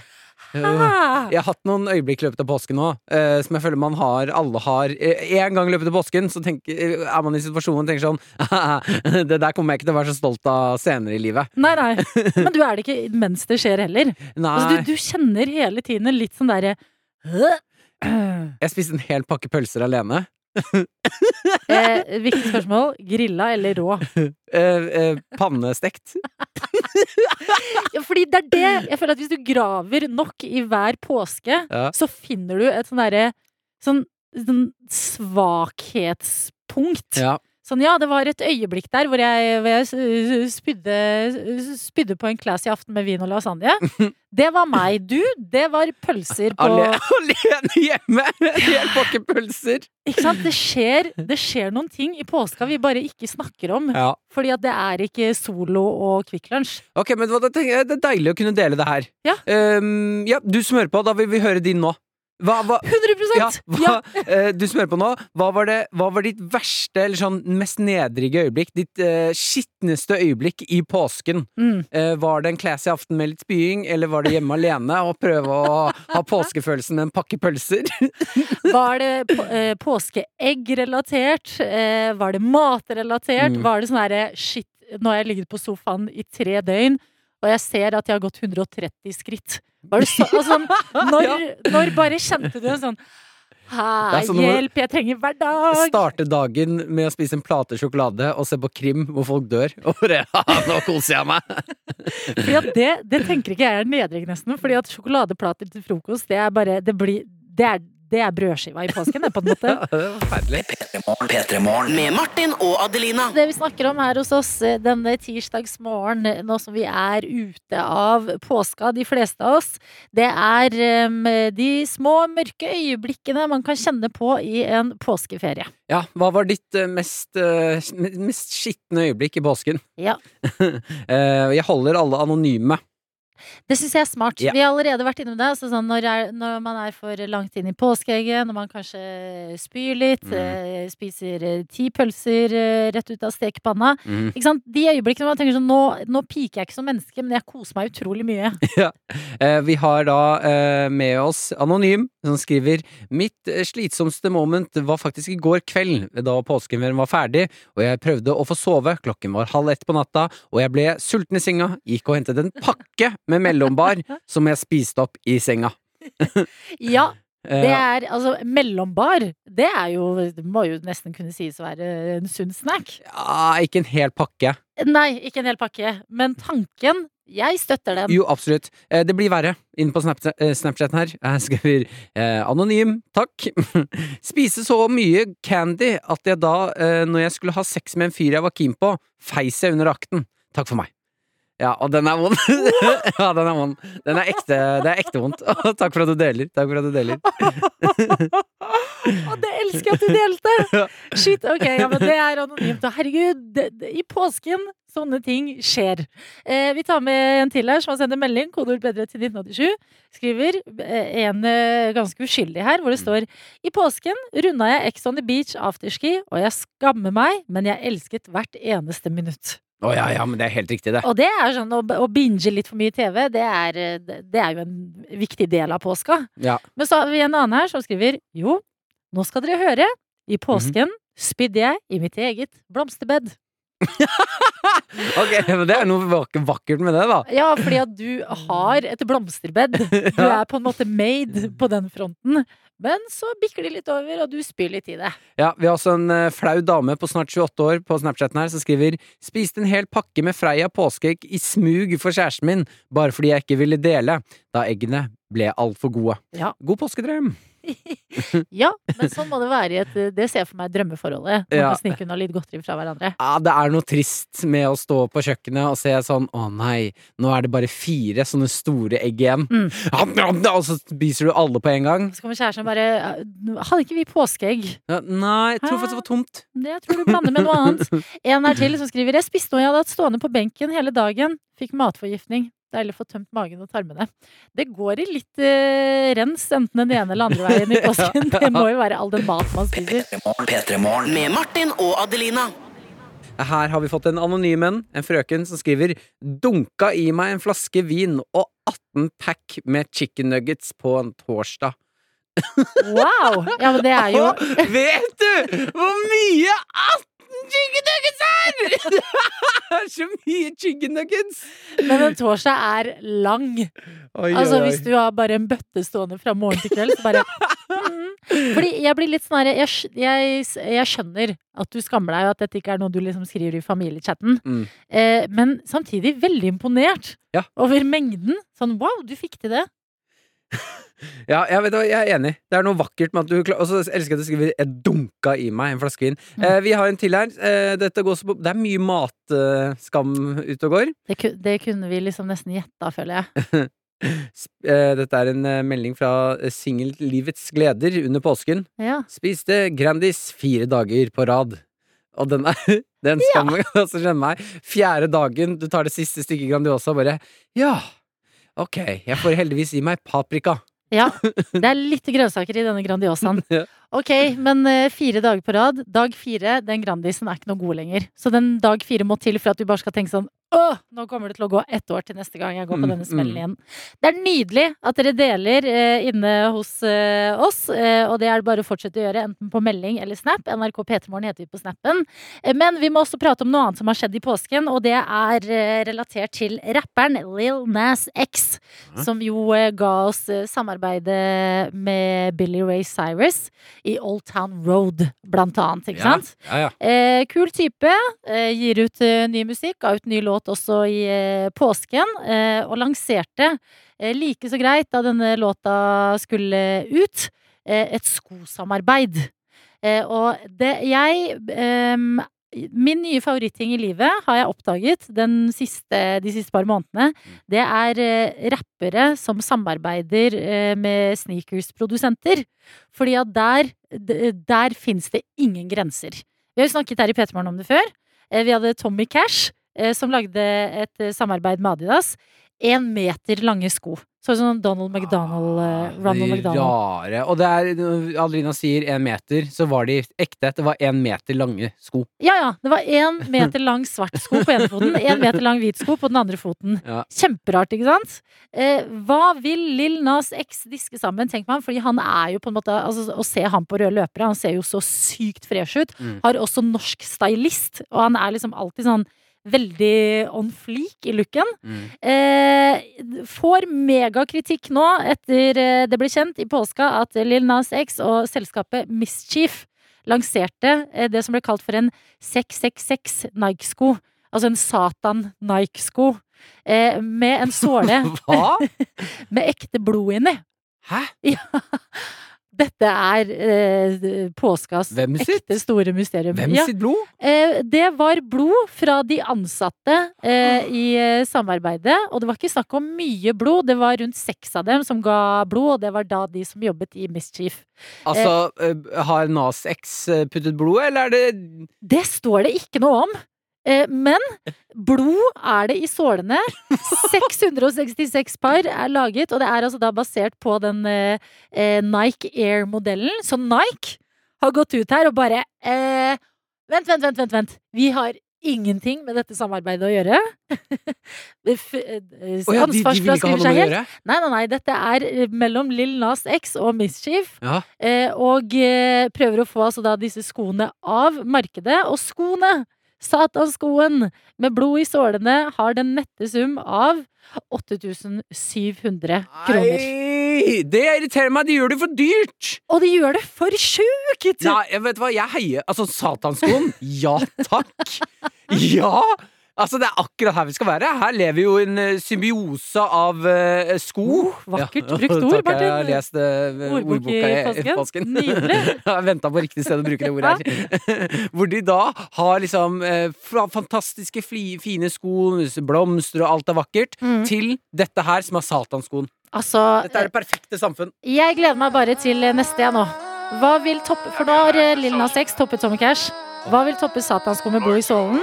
ah. Jeg har hatt noen øyeblikk i løpet av påsken nå, eh, som jeg føler man har, alle har. Eh, En gang i løpet av påsken så tenker, eh, er man i situasjonen og tenker sånn Det der kommer jeg ikke til å være så stolt av senere i livet. Nei, nei. Men du er det ikke mens det skjer heller. Altså, du, du kjenner hele tiden litt sånn derre Jeg spiste en hel pakke pølser alene. eh, Viktig spørsmål. Grilla eller rå? Eh, eh, pannestekt. Ja, fordi det er det Jeg føler at hvis du graver nok i hver påske, Ja. så finner du et sånn derre sånn, sånn svakhetspunkt. Ja. Sånn, ja, det var et øyeblikk der hvor jeg, hvor jeg spydde, spydde på en classy aften med vin og lasagne. Det var meg. Du, det var pølser på Ale alene hjemme! En hel pakke pølser. Ikke sant? Det skjer, det skjer noen ting i påska vi bare ikke snakker om. Ja. Fordi at det er ikke Solo og Kvikk Lunsj. Ok, men Det er deilig å kunne dele det her. Ja. Um, ja, du smører på. Da vil vi høre din nå. Hva, hva, 100 ja, hva, eh, du smører på nå. Hva var, det, hva var ditt verste, eller sånn mest nedrige øyeblikk? Ditt uh, skitneste øyeblikk i påsken? Mm. Eh, var det en classy aften med litt spying, eller var det hjemme alene og prøve å ha påskefølelsen med en pakke pølser? Var det på, eh, påskeegg-relatert? Eh, var det matrelatert? Mm. Var det sånn herre shit, nå har jeg ligget på sofaen i tre døgn, og jeg ser at jeg har gått 130 skritt så, altså, når, når bare kjente du en sånn Hei, sånn hjelp, jeg trenger hver dag! Starte dagen med å spise en plate sjokolade og se på krim hvor folk dør. Og bare «Haha, Nå koser jeg meg! Det, det tenker ikke jeg er nedring, nesten. Fordi at sjokoladeplater til frokost, det er bare Det, blir, det, er, det er brødskiva i påsken, det, på en måte. Ja, det forferdelig. P3morgen. P3morgen. Med Martin og Adelina. Det vi snakker om her hos oss eh, denne tirsdagsmorgen, eh, nå som vi er ute av påska, de fleste av oss, det er um, de små, mørke øyeblikkene man kan kjenne på i en påskeferie. Ja, hva var ditt eh, mest, mest skitne øyeblikk i påsken? Ja. Eh, jeg holder alle anonyme. Det syns jeg er smart. Ja. Vi har allerede vært innom det. Altså sånn, når, er, når man er for langt inn i påskeegget, når man kanskje spyr litt, Mm. eh, spiser eh, ti pølser eh, rett ut av stekepanna. mm. De øyeblikkene man tenker sånn nå, nå piker jeg ikke som menneske, men jeg koser meg utrolig mye. Eh, vi har da eh, med oss Anonym, som skriver Mitt eh, slitsomste moment var faktisk i går kveld, da påskeferien var ferdig, og jeg prøvde å få sove. Klokken var halv ett på natta, og jeg ble sulten i senga. Gikk og hentet en pakke med mellombar som jeg spiste opp i senga. Ja, det er altså mellombar. Det er jo Det må jo nesten kunne sies å være en sunn snack. ja, ikke en hel pakke. Nei, ikke en hel pakke, men tanken Jeg støtter den. Jo, absolutt. Eh, det blir verre inn på eh, Snapchaten her. Jeg skriver eh, anonym, takk. Spise så mye candy at jeg da, eh, når jeg skulle ha sex med en fyr jeg var keen på, feis jeg under akten. Takk for meg. Ja, og den er vond. ja, den er vond. Den er ekte, det er ekte vondt. takk for at du deler. Takk for at du deler. Å, det elsker jeg at du delte! Shit, ok, ja, men det er anonymt. Og herregud, det, det, i påsken sånne ting skjer. Eh, vi tar med en til her som har sendt en melding, kodeord bedre til 1987. Skriver eh, en eh, ganske uskyldig her, hvor det står I påsken runda jeg Ex on the Beach afterski, og jeg skammer meg, men jeg elsket hvert eneste minutt. Å ja, ja, men det er helt riktig, det. Og det er sånn å, å binge litt for mye TV, det er, det er jo en viktig del av påska. Ja. Men så har vi en annen her som skriver Jo, nå skal dere høre. I påsken Mhm. spydde jeg i mitt eget blomsterbed. Ok, men det er noe vak- vakkert med det, da. Ja, fordi at du har et blomsterbed. Du er på en måte made på den fronten. Men så bikker de litt over, og du spyr litt i det. Ja, Vi har også en eh, flau dame på snart 28 år på Snapchaten her som skriver Spiste en hel pakke med Freia påskeegg i smug for kjæresten min, bare fordi jeg ikke ville dele, da eggene ble altfor gode. Ja. God påskedrøm! Ja, men sånn må det være i et Det ser jeg for meg drømmeforholdet. Man Ja. kan snike unna litt godteri fra hverandre. Ja, det er noe trist med å stå på kjøkkenet og se sånn Å nei, nå er det bare fire sånne store egg igjen. Mm. Og så spiser du alle på en gang. Så kommer kjæresten og bare Hadde ikke vi påskeegg? Ja, nei, jeg tror faktisk det var tomt. Det jeg tror du blander med noe annet. En er til som skriver Jeg spiste noe jeg hadde hatt stående på benken hele dagen. Fikk matforgiftning. Deilig å få tømt magen og tarmene. Det går i litt eh, rens, enten den ene eller andre veien i påsken. Det må jo være all den mat man spiser. P3morgen. P3morgen. Med Martin og Adelina. Her har vi fått en anonym en, en frøken som skriver Dunka i meg en flaske vin og 18 pack med chicken nuggets på en torsdag. Wow! Ja, men det er jo Vet du hvor mye 18 chicken nuggets her! Det er så mye chicken nuggets! Men en torsdag er lang. Oi, Altså oi. Hvis du har bare en bøtte stående fra morgen til kveld, så bare mm. Fordi jeg blir litt sånn herre jeg, jeg, jeg skjønner at du skammer deg, og at dette ikke er noe du liksom skriver i familiechatten. Mm. Eh, men samtidig veldig imponert Ja. over mengden. Sånn wow, du fikk til det. Ja, jeg, vet, jeg er enig. Det er noe vakkert med at du Og så elsker jeg at du skriver 'jeg dunka i meg en flaske vin'. Mm. Eh, vi har en til her. Eh, dette går også på, det er mye matskam ute og går. Det, det kunne vi liksom nesten gjetta, føler jeg. Eh, dette er en eh, melding fra singel Singellivets gleder under påsken. Ja. Spiste Grandis fire dager på rad. Og den er Den skal man også skjønne meg. Fjerde dagen du tar det siste stykket Grandiosa, bare Ja, ok, jeg får heldigvis i meg paprika. ja. Det er litt grønnsaker i denne Grandiosaen. Ok, men eh, fire dager på rad. Dag fire, den Grandisen er ikke noe god lenger. Så den dag fire må til for at du bare skal tenke sånn Åh, nå kommer det til å gå ett år til neste gang jeg går på Mm, denne smellen mm. igjen. Det er nydelig at dere deler eh, inne hos eh, oss, eh, og det er det bare å fortsette å gjøre, enten på melding eller Snap. NRK P3morgen heter vi på Snappen. Eh, men vi må også prate om noe annet som har skjedd i påsken, og det er eh, relatert til rapperen Lil Nas X, som jo ga oss samarbeidet med Billy Ray Cyrus i Old Town Road, blant annet, ikke Ja, sant? Ja, ja. Eh, kul type. Eh, gir ut eh, ny musikk. Ga ut ny låt også i eh, påsken. Eh, og lanserte, eh, like så greit da denne låta skulle ut, eh, et skosamarbeid. Eh, og det jeg ehm, Min nye favoritting i livet har jeg oppdaget den siste, de siste par månedene. Det er eh, rappere som samarbeider eh, med sneakersprodusenter. Fordi at der, der fins det ingen grenser. Vi har jo snakket her i P3 Morgen om det før. Eh, Vi hadde Tommy Cash, som lagde et samarbeid med Adidas. Én meter lange sko. Sånn som Donald McDonald. Ah, Ronald McDonald. rare. Og det er, når Adelina sier én meter, så var de ekte. Det var én meter lange sko. Ja, ja. Det var én meter lang svart sko på ene foten, én meter lang hvit sko på den andre foten. Ja. Kjemperart, ikke sant? Eh, hva vil Lill Nas X diske sammen, tenker man? Fordi han er jo på en måte altså, Å se han på røde løpere, han ser jo så sykt fresh ut. Mm. Har også norsk stylist, og han er liksom alltid sånn veldig on fleak i looken. Mm. Eh, får megakritikk nå etter eh, det ble kjent i påska at Lil Nas X og selskapet Mischief lanserte eh, det som ble kalt for en 666 Nike-sko. Altså en Satan Nike-sko. Eh, med en såle Hva? med ekte blod inni. Hæ? Dette er eh, påskas ekte store mysterium. Hvem Ja. sitt blod? Eh, det var blod fra de ansatte eh, i eh, samarbeidet. Og det var ikke snakk om mye blod, det var rundt seks av dem som ga blod, og det var da de som jobbet i Mischief. Altså, eh, har Nas X eh, puttet blod, eller er det Det står det ikke noe om. Eh, men blod er det i sålene. 666 par er laget, og det er altså da basert på den eh, eh, Nike Air-modellen. Så Nike har gått ut her og bare eh, Vent, vent, vent, vent, vent. Vi har ingenting med dette samarbeidet å gjøre. Eh, ja, de, de vil ikke ha noe med å gjøre? Nei, nei, nei. Dette er mellom Lill Nas X og Mischief. Ja. Eh, og prøver å få altså da disse skoene av markedet. Og skoene, satanskoen med blod i sålene, har den nette sum av 8700 kroner. Nei, det irriterer meg! De gjør det for dyrt! Og de gjør det for sjukt! Nei, vet du hva, jeg heier Altså, satanskoen, ja takk! Ja! Altså, det er akkurat her vi skal være. Her lever jo en eh, symbiose av uh, sko. Oh, vakkert brukt ord, takk, Jeg har lest uh, ordboka i påsken. Nydelig. jeg venta på riktig sted å bruke det ordet her. Hvor de da har liksom uh, fantastiske, fine sko, blomster og alt er vakkert, Mm. til dette her som er satanskoen. Altså, Dette er det perfekte samfunn. jeg gleder meg bare til neste, jeg nå. Hva vil toppe For nå har Lill Lil Nas X toppet Tommy Cash. Hva vil toppe satansko med blod i sålen?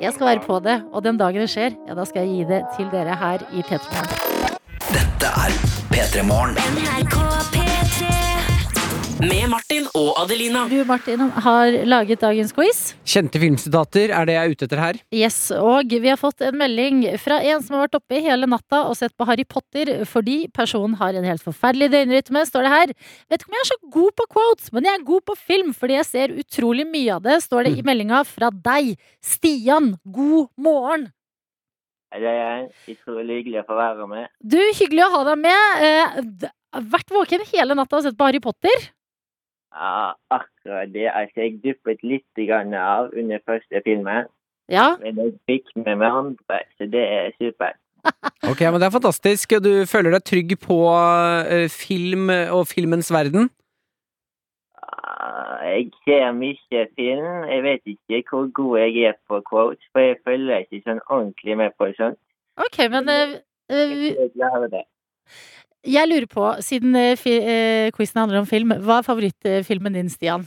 Jeg skal være på det, og den dagen det skjer, ja, da skal jeg gi det til dere her i P3 Morgen. Dette er P3 Morgen. Med Martin og Adelina. Du, Martin, har laget dagens quiz. Kjente filmsitater er det jeg er ute etter her. Yes, og vi har fått en melding fra en som har vært oppe hele natta og sett på Harry Potter fordi personen har en helt forferdelig døgnrytme, står det her. Vet ikke om jeg er så god på quotes, men jeg er god på film fordi jeg ser utrolig mye av det, står det i meldinga fra deg. Stian, god morgen. Det er utrolig hyggelig å få være med. Du, hyggelig å ha deg med. Eh, vært våken hele natta og sett på Harry Potter. Ja, akkurat det. Altså, jeg duppet litt av under første filmen, Ja, men jeg fikk med meg andre, så det er supert. Ok, men Det er fantastisk. Du føler deg trygg på eh, film og filmens verden? Ah, Jeg ser mye film. Jeg vet ikke hvor god jeg er på quotes, for jeg følger ikke sånn ordentlig med på sånt. ok, men uh, eh, Jeg jeg lurer på, siden eh, eh, quizen handler om film, hva er favorittfilmen din, Stian?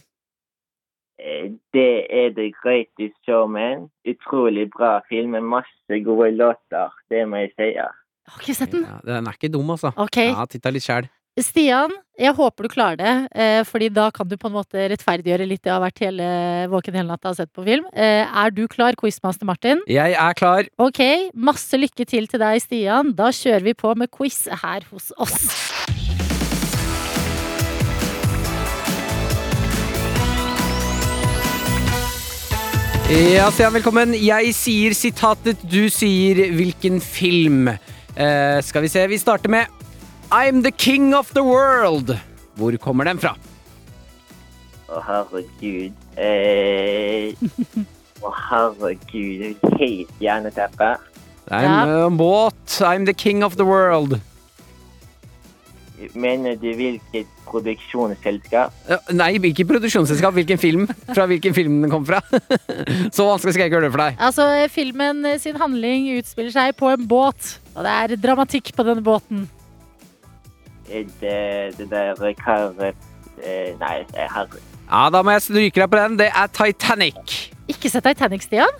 Eh, Det er The Greatest Showman. Utrolig bra film med masse gode låter, det må jeg si. Jeg har ikke sett den. Ja, den er ikke dum, altså. Ok, Ja, titta litt sjæl. Stian, jeg håper du klarer det, eh, fordi da kan du på en måte rettferdiggjøre litt det jeg har vært hele, våken hele natta og sett på film. Eh, er du klar, quizmaster Martin? Jeg er klar. Ok, masse lykke til til deg, Stian. Da kjører vi på med quiz her hos oss. Ja, Stian, velkommen. Jeg sier sitatet, du sier hvilken film. Eh, skal vi se, vi starter med I'm the king of the world. Hvor kommer den fra? Å, herregud. Eh, Å, herregud. Helt hjerneteppe. Det er en eh, båt. I'm the king of the world. Mener du hvilket produksjonsselskap? Nei, ikke produksjonsselskap. Hvilken film? Fra hvilken film den kom fra. Så vanskelig skal jeg ikke gjøre det for deg. Altså, filmen sin handling utspiller seg på en båt, og det er dramatikk på denne båten. Er det det der kar... Eh, nei, eh, herre... Ja, Da må jeg stryke deg på den. Det er Titanic. Ikke sett Titanic, Stian?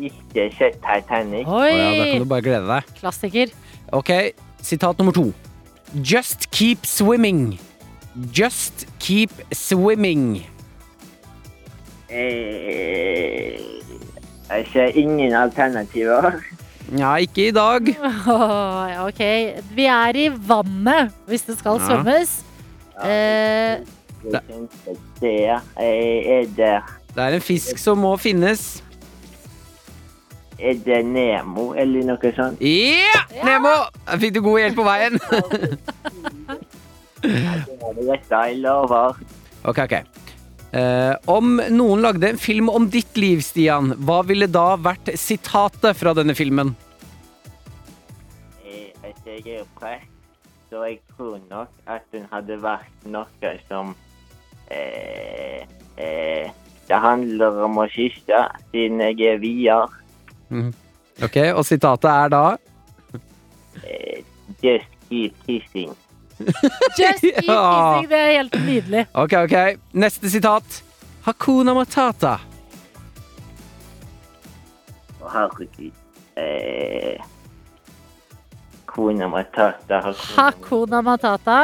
Ikke sett Titanic. Å ja, da kan du bare glede deg. Klassiker. Ok, sitat nummer to. Just keep swimming. Just keep swimming. Eh, jeg ser ingen alternativer. Ja, ikke i dag. Åh, ok, vi er i vannet hvis det skal Ja. svømmes. Ja, Jeg kjente det. Eh, Er det, Det er en fisk som må finnes. er det Nemo eller noe sånt? Ja! Nemo! Jeg fikk du god hjelp på veien. Dette, jeg lover. Ok, ok. Eh, om noen lagde en film om ditt liv, Stian, hva ville da vært sitatet fra denne filmen? Eh, Jeg jeg er prest, så jeg tror nok at hun hadde vært noe som eh, eh, Det handler om å kysse, siden jeg er vier. Ok, Og sitatet er da Eh, just keep kissing. just keep Ja. det er helt nydelig. Ok, ok. Neste sitat. Hakuna Matata. Å, herregud. Eh, Kona Matata Hakuna Hakuna Matata.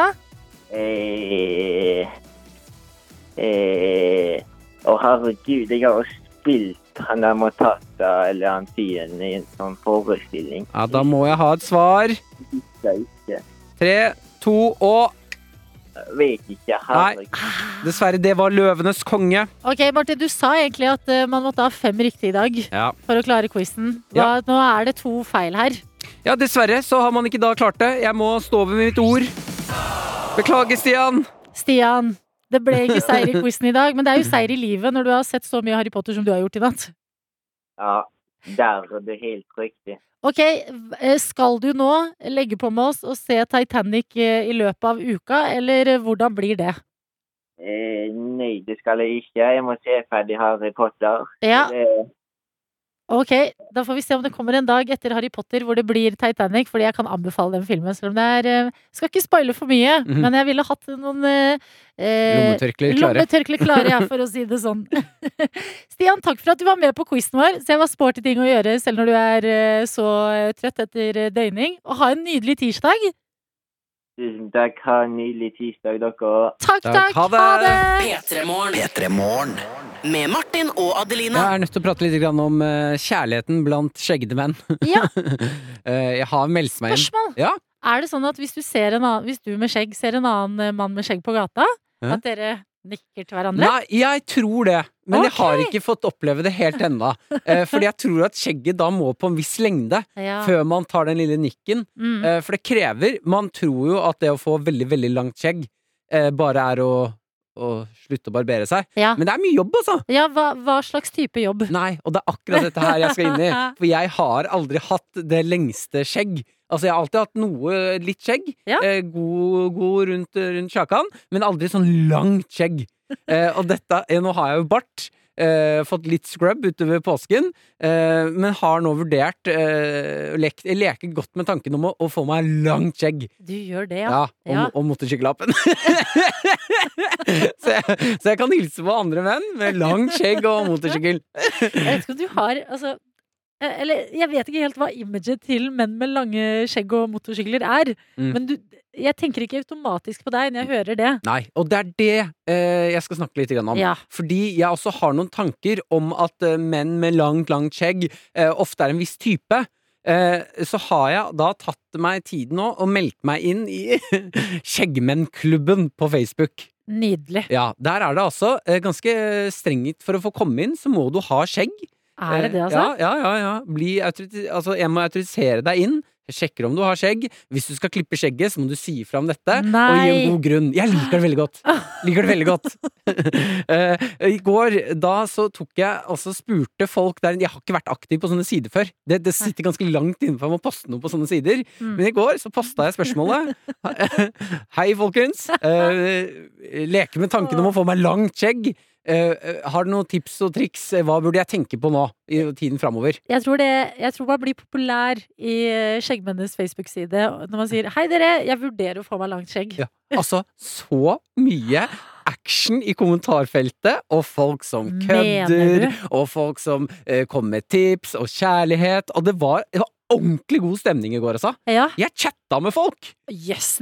Eh, eh, Å, herregud, jeg har jo spilt han der Matata eller han fyren i en sånn forestilling. Ja, Da må jeg ha et svar. Tre, to og vet ikke. Nei, Dessverre, det var Løvenes konge. Ok, Martin, du sa egentlig at eh, man måtte ha fem riktige i dag Ja. for å klare quizen. Ja. Nå er det to feil her. ja, dessverre så har man ikke da klart det. Jeg må stå ved mitt ord. Beklager, Stian. Stian, det ble ikke seier i quizen i dag, men det er jo seier i livet når du har sett så mye Harry Potter som du har gjort i natt. Ja, der er det helt riktig. Ok, eh, skal du nå legge på med oss og se Titanic eh, i løpet av uka, eller eh, hvordan blir det? Eh, nei, det skal jeg ikke. Jeg må se ferdig Harry Potter. Ja, Det, ok, da får vi se om det kommer en dag etter Harry Potter hvor det blir Titanic, fordi jeg kan anbefale den filmen, selv om det er eh, Skal ikke spoile for mye, Mhm. men jeg ville hatt noen eh, Lommetørklær klare. Lommetørklær klare, ja, for å si det sånn. Stian, takk for at du var med på quizen vår. Se hva sporty ting å gjøre selv når du er eh, så eh, trøtt etter døgning. Og ha en nydelig tirsdag. Tusen takk. Ha en nydelig tirsdag, dere. Takk, Takk, takk. ha det. Ha det. P3morgen med Martin og Adelina. Jeg er nødt til å prate litt om eh, kjærligheten blant skjeggede menn. Ja, Eh, jeg har meldt meg inn. spørsmål. Ja. Er det sånn at hvis du, ser en annen, hvis du med skjegg ser en annen eh, mann med skjegg på gata, Ja. at dere nikker til hverandre? Nei, jeg tror det. Men jeg har ikke fått oppleve det helt ennå. Eh, fordi jeg tror at skjegget da må på en viss lengde Ja. før man tar den lille nikken. Mm. Eh, for det krever Man tror jo at det å få veldig, veldig langt skjegg eh, bare er å, å slutte å barbere seg. Ja. Men det er mye jobb, altså! ja, hva, hva slags type jobb? Nei, og det er akkurat dette her jeg skal inn i. For jeg har aldri hatt det lengste skjegg. Altså, jeg har alltid hatt noe litt skjegg. Ja. Eh, god, god rundt, rundt sjakan, men aldri sånn langt skjegg. Eh, og dette eh, Nå har jeg jo bart. Eh, fått litt scrub utover påsken, eh, men har nå vurdert eh, lek, leke godt med tanken om å, å få meg langt skjegg. Du gjør det, Ja, ja. og, Ja. og motorsykkellappen. så, jeg, så jeg kan hilse på andre menn med langt skjegg og motorsykkel. Jeg vet ikke om du har altså, Eller jeg vet ikke helt hva imaget til menn med lange skjegg og motorsykler er. Mm. Men du, jeg tenker ikke automatisk på deg når jeg hører det. Nei, og det er det eh, jeg skal snakke litt om. Ja. Fordi jeg også har noen tanker om at eh, menn med langt, langt skjegg eh, ofte er en viss type. Eh, så har jeg da tatt meg tiden nå og meldt meg inn i Skjeggmennklubben på Facebook. Nydelig. Ja, Der er det altså eh, ganske strengt for å få komme inn, så må du ha skjegg. Er det det, altså? Ja, ja, ja. ja. Bli altså, jeg må autorisere deg inn. Jeg sjekker om du har skjegg. Hvis du skal klippe skjegget, så må du si fra om dette. Og gi en god grunn. Jeg liker det veldig godt. Liker det veldig godt. Eh, I går, da så tok jeg altså spurte folk der Jeg har ikke vært aktiv på sånne sider før. Det, det sitter ganske langt inne for meg å poste noe på sånne sider. Mm. Men i går så posta jeg spørsmålet. Hei, folkens. Eh, leke med tanken om å få meg langt skjegg. Eh, eh, har du noen tips og triks? Eh, Hva burde jeg tenke på nå i tiden framover? Jeg tror, det, jeg tror man blir populær i Skjeggmennenes Facebook-side når man sier 'Hei, dere, jeg vurderer å få meg langt skjegg'. Ja. Altså, så mye action i kommentarfeltet, og folk som kødder, og folk som eh, kommer med tips og kjærlighet, og det var, det var ordentlig god stemning i går, altså. Ja. Jeg chatta med folk!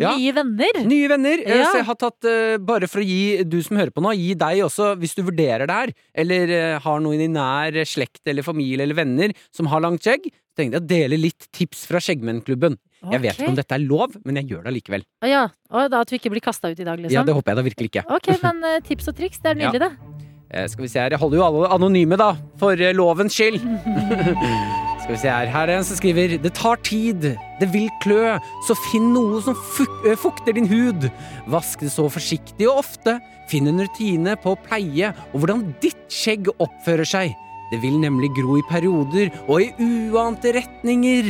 Ja. nye venner! Nye venner. eh, Ja. Så jeg har tatt, uh, bare for å gi du som hører på nå, gi deg også, hvis du vurderer det her, eller uh, har noen i nær slekt eller familie eller venner som har langt skjegg, tenkte jeg å dele litt tips fra Skjeggmennklubben. Jeg vet ikke om dette er lov, men jeg gjør det allikevel. Å ja. Og da at du ikke blir kasta ut i dag, liksom? Ja, det håper jeg da virkelig ikke. Ok, men uh, tips og triks, det er nydelig, det. Skal vi se her, jeg holder jo alle anonyme da, for lovens skyld. skal vi se her, her er en som skriver Det tar tid, det vil klø, så finn noe som fuk fukter din hud. Vask det så forsiktig og ofte. Finn en rutine på pleie og hvordan ditt skjegg oppfører seg. Det vil nemlig gro i perioder og i uante retninger.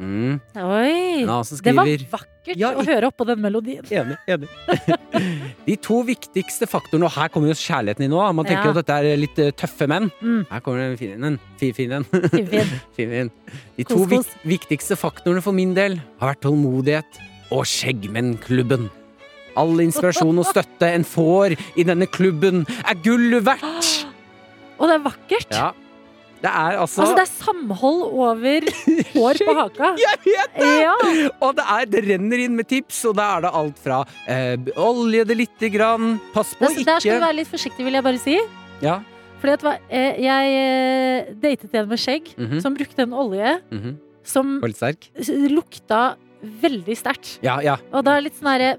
Mm. Oi! Det var vakkert Ja, å i- høre oppå den melodien. Enig. enig. De to viktigste faktorene, og her kommer jo kjærligheten inn nå. Man tenker Ja. at dette er litt eh, tøffe menn. Mm. Her kommer den fin en. Fin, fin en. Fin en. De to Kos, kos. viktigste faktorene for min del har vært tålmodighet og Skjeggmennklubben. All inspirasjon og støtte en får i denne klubben, er gull verdt! Og det er vakkert! Ja. Det er altså, Altså, det er samhold over hår på haka. Jeg vet det! Ja. Og det, er, det renner inn med tips, og da er det alt fra eh, olje det lite grann, pass på ikke å der skal du være litt forsiktig, vil jeg bare si. Ja. Fordi at eh, jeg eh, datet en med skjegg Mhm. som brukte en olje mhm. som Var sterk? lukta veldig sterkt. Ja, ja. Og da er det litt sånn herre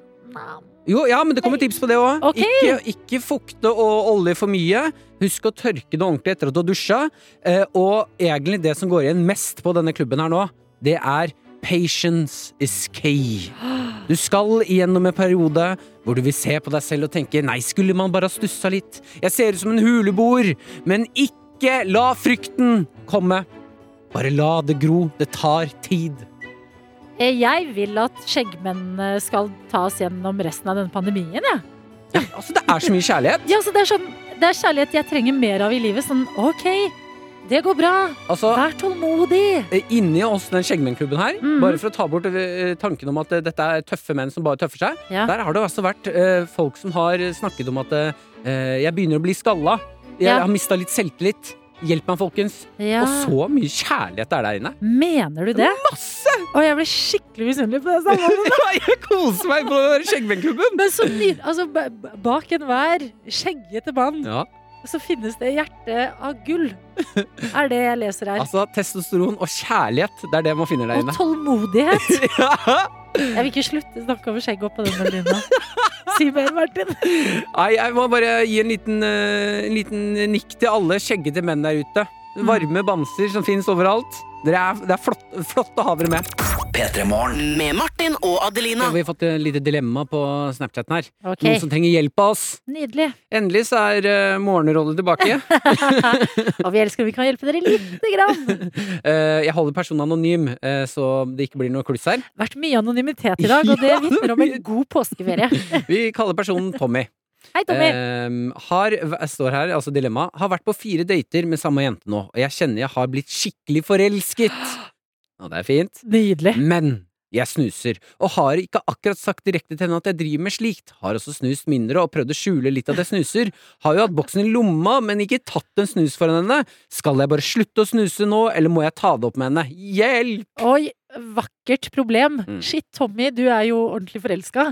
Jo, ja, men det kommer tips på det òg. Okay. Ikke, ikke fukte og olje for mye. Husk å tørke det ordentlig etter at du har dusja. Eh, og egentlig det som går igjen mest på denne klubben her nå, det er patience is key. Du skal igjennom en periode hvor du vil se på deg selv og tenke nei, skulle man bare ha stussa litt? Jeg ser ut som en huleboer. Men ikke la frykten komme. Bare la det gro. Det tar tid. Eh, Jeg vil at skjeggmenn eh, skal ta oss gjennom resten av denne pandemien, jeg. Ja, altså, det er så mye kjærlighet. Ja, altså, det, er sånn, det er kjærlighet jeg trenger mer av i livet. Sånn OK, det går bra. Altså, Vær tålmodig. Eh, Inni oss, den Skjeggmennklubben her, mm. bare for å ta bort eh, tanken om at dette er tøffe menn som bare tøffer seg, Ja. der har det altså vært uh, folk som har snakket om at uh, jeg begynner å bli skalla. Jeg Ja. har mista litt selvtillit. Hjelp meg, folkens. Ja. Og så mye kjærlighet det er der inne. Mener du det? Masse! Og jeg ble skikkelig misunnelig på det samholdet. jeg koser meg på Skjeggvennklubben. Men så nydelig. Altså, ba- ba- bak enhver skjeggete mann Ja, så finnes det hjerte av gull. Er det jeg leser her. altså Testosteron og kjærlighet, det er det man finner der inne. Og tålmodighet. Ja. Jeg vil ikke slutte å snakke over skjegget på den melodien. Si mer, Martin. Nei, jeg må bare gi en liten, uh, en liten nikk til alle skjeggete menn der ute. Varme bamser som finnes overalt. Dere er, det er flott, flott å ha dere med. P3 Morgen. Med Martin og Adelina. Vi har fått et lite dilemma på Snapchaten her. Okay. Noen som trenger hjelp av oss. Nydelig. Endelig så er uh, morgenrollet tilbake. Og vi elsker om vi kan hjelpe dere lite grann. uh, jeg holder personen anonym, uh, så det ikke blir noe kluss her. Vært mye anonymitet i dag, og det vitner om en god påskeferie. Vi kaller personen Tommy. Hei, Tommy. Eh, har, jeg står her, altså dilemma. Har vært på fire dater med samme jente nå, og jeg kjenner jeg har blitt skikkelig forelsket. Og det er fint. Nydelig. Men Jeg snuser, og har ikke akkurat sagt direkte til henne at jeg driver med slikt. Har også snust mindre og prøvd å skjule litt at jeg snuser. Har jo hatt boksen i lomma, men ikke tatt en snus foran henne. Skal jeg bare slutte å snuse nå, eller må jeg ta det opp med henne? Hjelp! Oi, vakkert problem. Mm. Shit, Tommy, du er jo ordentlig forelska.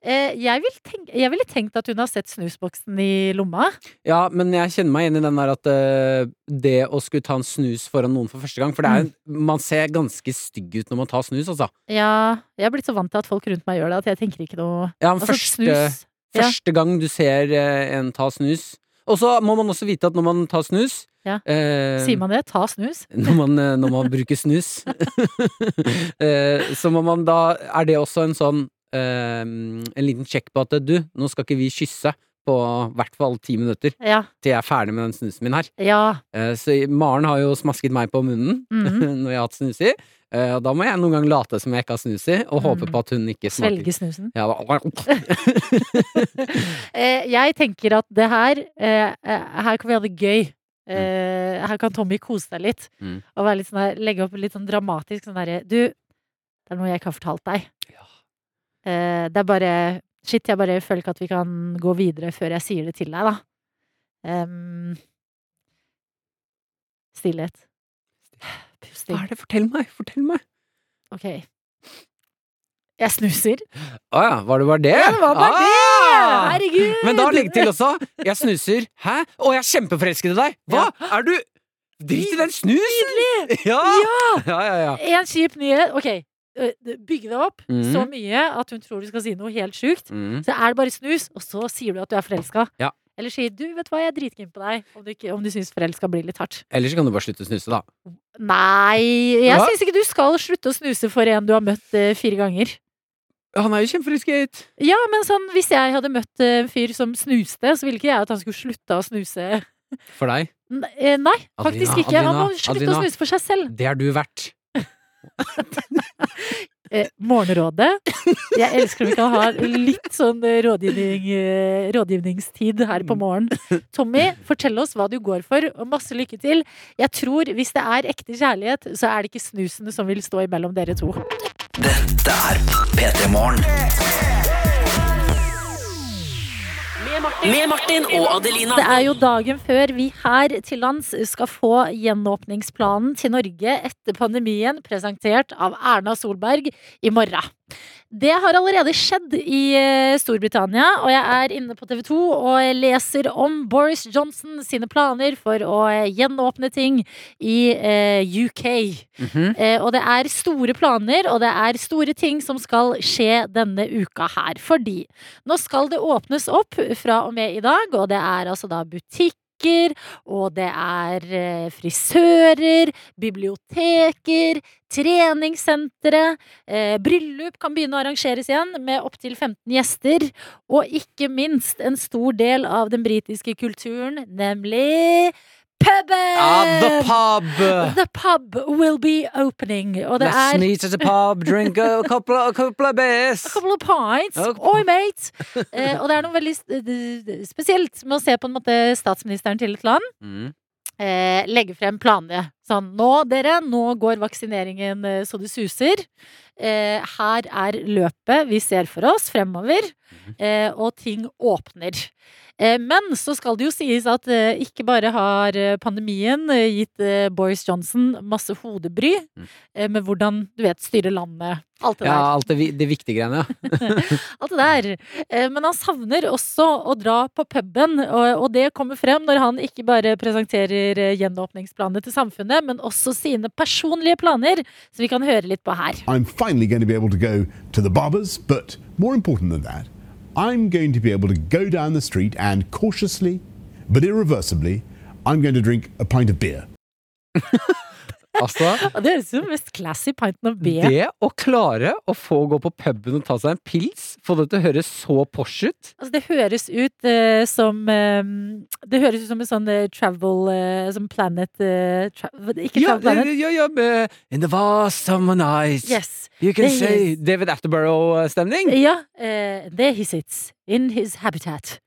Eh, jeg, vil tenk, jeg ville tenkt at hun har sett snusboksen i lomma. Ja, men jeg kjenner meg igjen i den der at uh, det å skulle ta en snus foran noen for første gang For det er, en- man ser ganske stygg ut når man tar snus, altså. Ja, jeg er blitt så vant til at folk rundt meg gjør det, at jeg tenker ikke noe Ja, men Altså, første, snus. Ja. gang du ser uh, en ta snus Og så må man også vite at når man tar snus Ja. eh, Sier man det? Ta snus? når man, eh, når man bruker snus. eh, så må man da Er det også en sånn eh, En liten sjekk på at du, nå skal ikke vi kysse på hvert fall ti minutter Ja. til jeg er ferdig med den snusen min her. Ja. Eh, så Maren har jo smasket meg på munnen Mhm. når jeg har hatt snus i. Eh, og da må jeg noen gang late som jeg ikke har snus i, og håpe Mm. på at hun ikke smaker. Svelge snusen. Ja, jeg tenker at det her Her kan vi ha det gøy. Eh, her kan Tommy kose seg litt. Mm. Og være litt sånn der, legge opp litt sånn dramatisk sånn derre Du, det er noe jeg ikke har fortalt deg. Eh, det er bare Shit, jeg bare føler ikke at vi kan gå videre før jeg sier det til deg, da. Um, stillhet. Hva er det? Fortell meg! Fortell meg! Ok. Jeg snuser. Å ja, var det bare det? Ja, det var bare det! Ah! Herregud! Men da legg til også Jeg snuser. Hæ? Å, jeg er kjempeforelsket i deg! Hva? Er du Drit i den snusen! Ja! Ja, ja, ja. En kjip nyhet. Ok, bygge det opp mm. så mye at hun tror du skal si noe helt sjukt. Mm. Så er det bare snus, og så sier du at du er forelska. Ja. Eller sier du, vet du hva, jeg er dritkeen på deg. Om du, ikke, om du syns forelska blir litt hardt. Eller så kan du bare slutte å snuse, da. Nei, jeg ja. syns ikke du skal slutte å snuse for en du har møtt eh, fire ganger. Han er jo kjempeforelsket! Ja, men sånn, hvis jeg hadde møtt eh, en fyr som snuste, så ville ikke jeg at han skulle slutte å snuse. For deg. N- eh, Nei, faktisk Adelina, ikke. Han må slutte Adelina. å snuse for seg selv. Det er du verdt. Eh, morgenrådet. Jeg elsker når vi kan ha litt sånn eh, rådgivning, rådgivningstid her på morgenen. Tommy, fortell oss hva du går for, og masse lykke til. Jeg tror hvis det er ekte kjærlighet, så er det ikke snusene som vil stå imellom dere to. Dette er P3 Morgen. Med Martin og Adelina. Det er jo dagen før vi her til lands skal få gjenåpningsplanen til Norge etter pandemien presentert av Erna Solberg i morgen. Det har allerede skjedd i eh, Storbritannia, og jeg er inne på TV 2 og leser om Boris Johnson sine planer for å eh, gjenåpne ting i eh, UK. Mhm. Eh, og det er store planer, og det er store ting som skal skje denne uka her. Fordi nå skal det åpnes opp fra og med i dag, og det er altså da butikker. Og det er eh, frisører, biblioteker, treningssentre. Eh, bryllup kan begynne å arrangeres igjen med opptil 15 gjester. Og ikke minst en stor del av den britiske kulturen, nemlig puben! Ah, the pub! The pub will be opening. Og det Let's er meet at the pub, drink a couple, a couple of beers. A couple of pints. Oi, mate! Eh, og det er noe veldig spesielt med å se på en måte statsministeren til et land Mm. eh, legge frem planene. Sånn, nå dere, nå går vaksineringen eh, så det suser. Eh, her er løpet vi ser for oss fremover, eh, og ting åpner. Eh, men så skal det jo sies at eh, ikke bare har eh, pandemien gitt Boris Johnson masse hodebry Mm. med hvordan, du vet, styre landet. Alt det Ja, der. alt det, det viktige greiene, ja. Alt det der. Eh, Men han savner også å dra på puben, og og det kommer frem når han ikke bare presenterer gjenåpningsplanene til samfunnet, men også sine personlige planer, så vi kan høre litt på her. I'm finally going to be able to go to the barbers, but more important than that, I'm going to be able to go down the street and cautiously, but irreversibly, I'm going to drink a pint of beer. Altså, det høres ut som mest classy pinten of beer. det å klare å få gå på puben og ta seg en pils, få det til å høres så posh ut Altså, det høres ut uh, som um, Det høres ut som en sånn uh, travel uh, Som Planet tra Ikke Ja, Travel Planet. ja, ja, In the vast summer night. Yes. You can say David Attenborough-stemning. Ja. Uh, there he sits. In his habitat.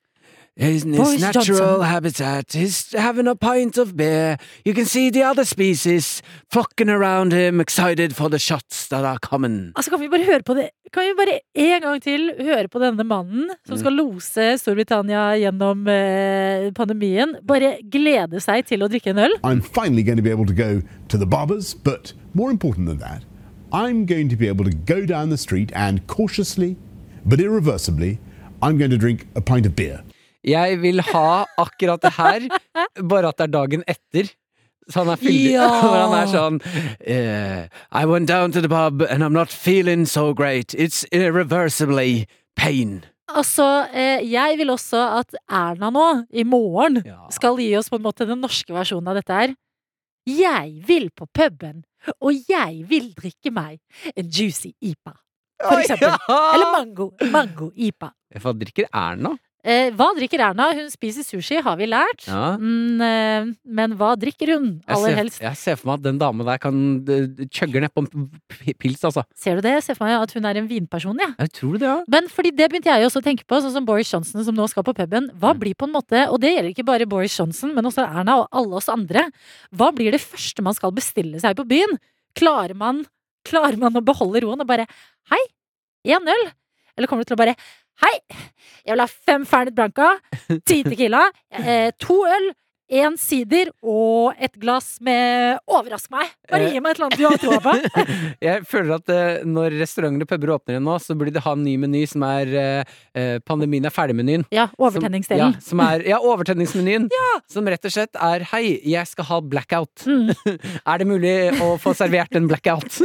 in his Boris natural Johnson. habitat. He's having a pint of beer. You can see the other species flocking around him, excited for the shots that are coming. Altså, kan vi bare høre på det Kan vi bare en gang til høre på denne mannen som skal lose Storbritannia gjennom eh, pandemien, bare glede seg til å drikke en øl? I'm finally going to be able to go to the barbers, but more important than that, I'm going to be able to go down the street and cautiously, but irreversibly, I'm going to drink a pint of beer. Jeg vil ha akkurat det her, bare at det er dagen etter. Så han er fyldig. Ja. Han er sånn eh, I went down to the pub and I'm not feeling so great. It's irreversibly pain. Altså, eh, jeg vil også at Erna nå, i morgen, Ja. skal gi oss på en måte den norske versjonen av dette her. Jeg vil på puben, og jeg vil drikke meg en juicy IPA. For eksempel. Eller mango. Mango-IPA. Hva drikker Erna? Eh, hva drikker Erna? Hun spiser sushi, har vi lært. Ja. Mm, eh, men hva drikker hun, Jeg aller ser, helst? jeg ser for meg at den damen der kan chugger nedpå en pils, altså. Ser du det? Jeg ser for meg at hun er en vinperson, jeg. Jeg tror det, ja. Men fordi det begynte jeg også å tenke på, sånn som Boris Johnson som nå skal på puben. Hva blir på en måte, og det gjelder ikke bare Boris Johnson, men også Erna og alle oss andre, hva blir det første man skal bestille seg på byen? Klarer man, klarer man å beholde roen og bare hei, én øl? Eller kommer du til å bare hei, jeg vil ha fem Fernet Branca, ti Tequila, eh, to øl, én sider og et glass med Overrask meg! Bare gi meg et eller annet du har troa på. Jeg føler at eh, når restauranter og puber åpner igjen nå, så burde de ha en ny meny som er eh, eh, Pandemien er ferdig-menyen. Ja, Som- overtenningsdelen. Ja, som er, ja overtenningsmenyen. Som rett og slett er Hei, jeg skal ha blackout. Mm. er det mulig å få servert en blackout?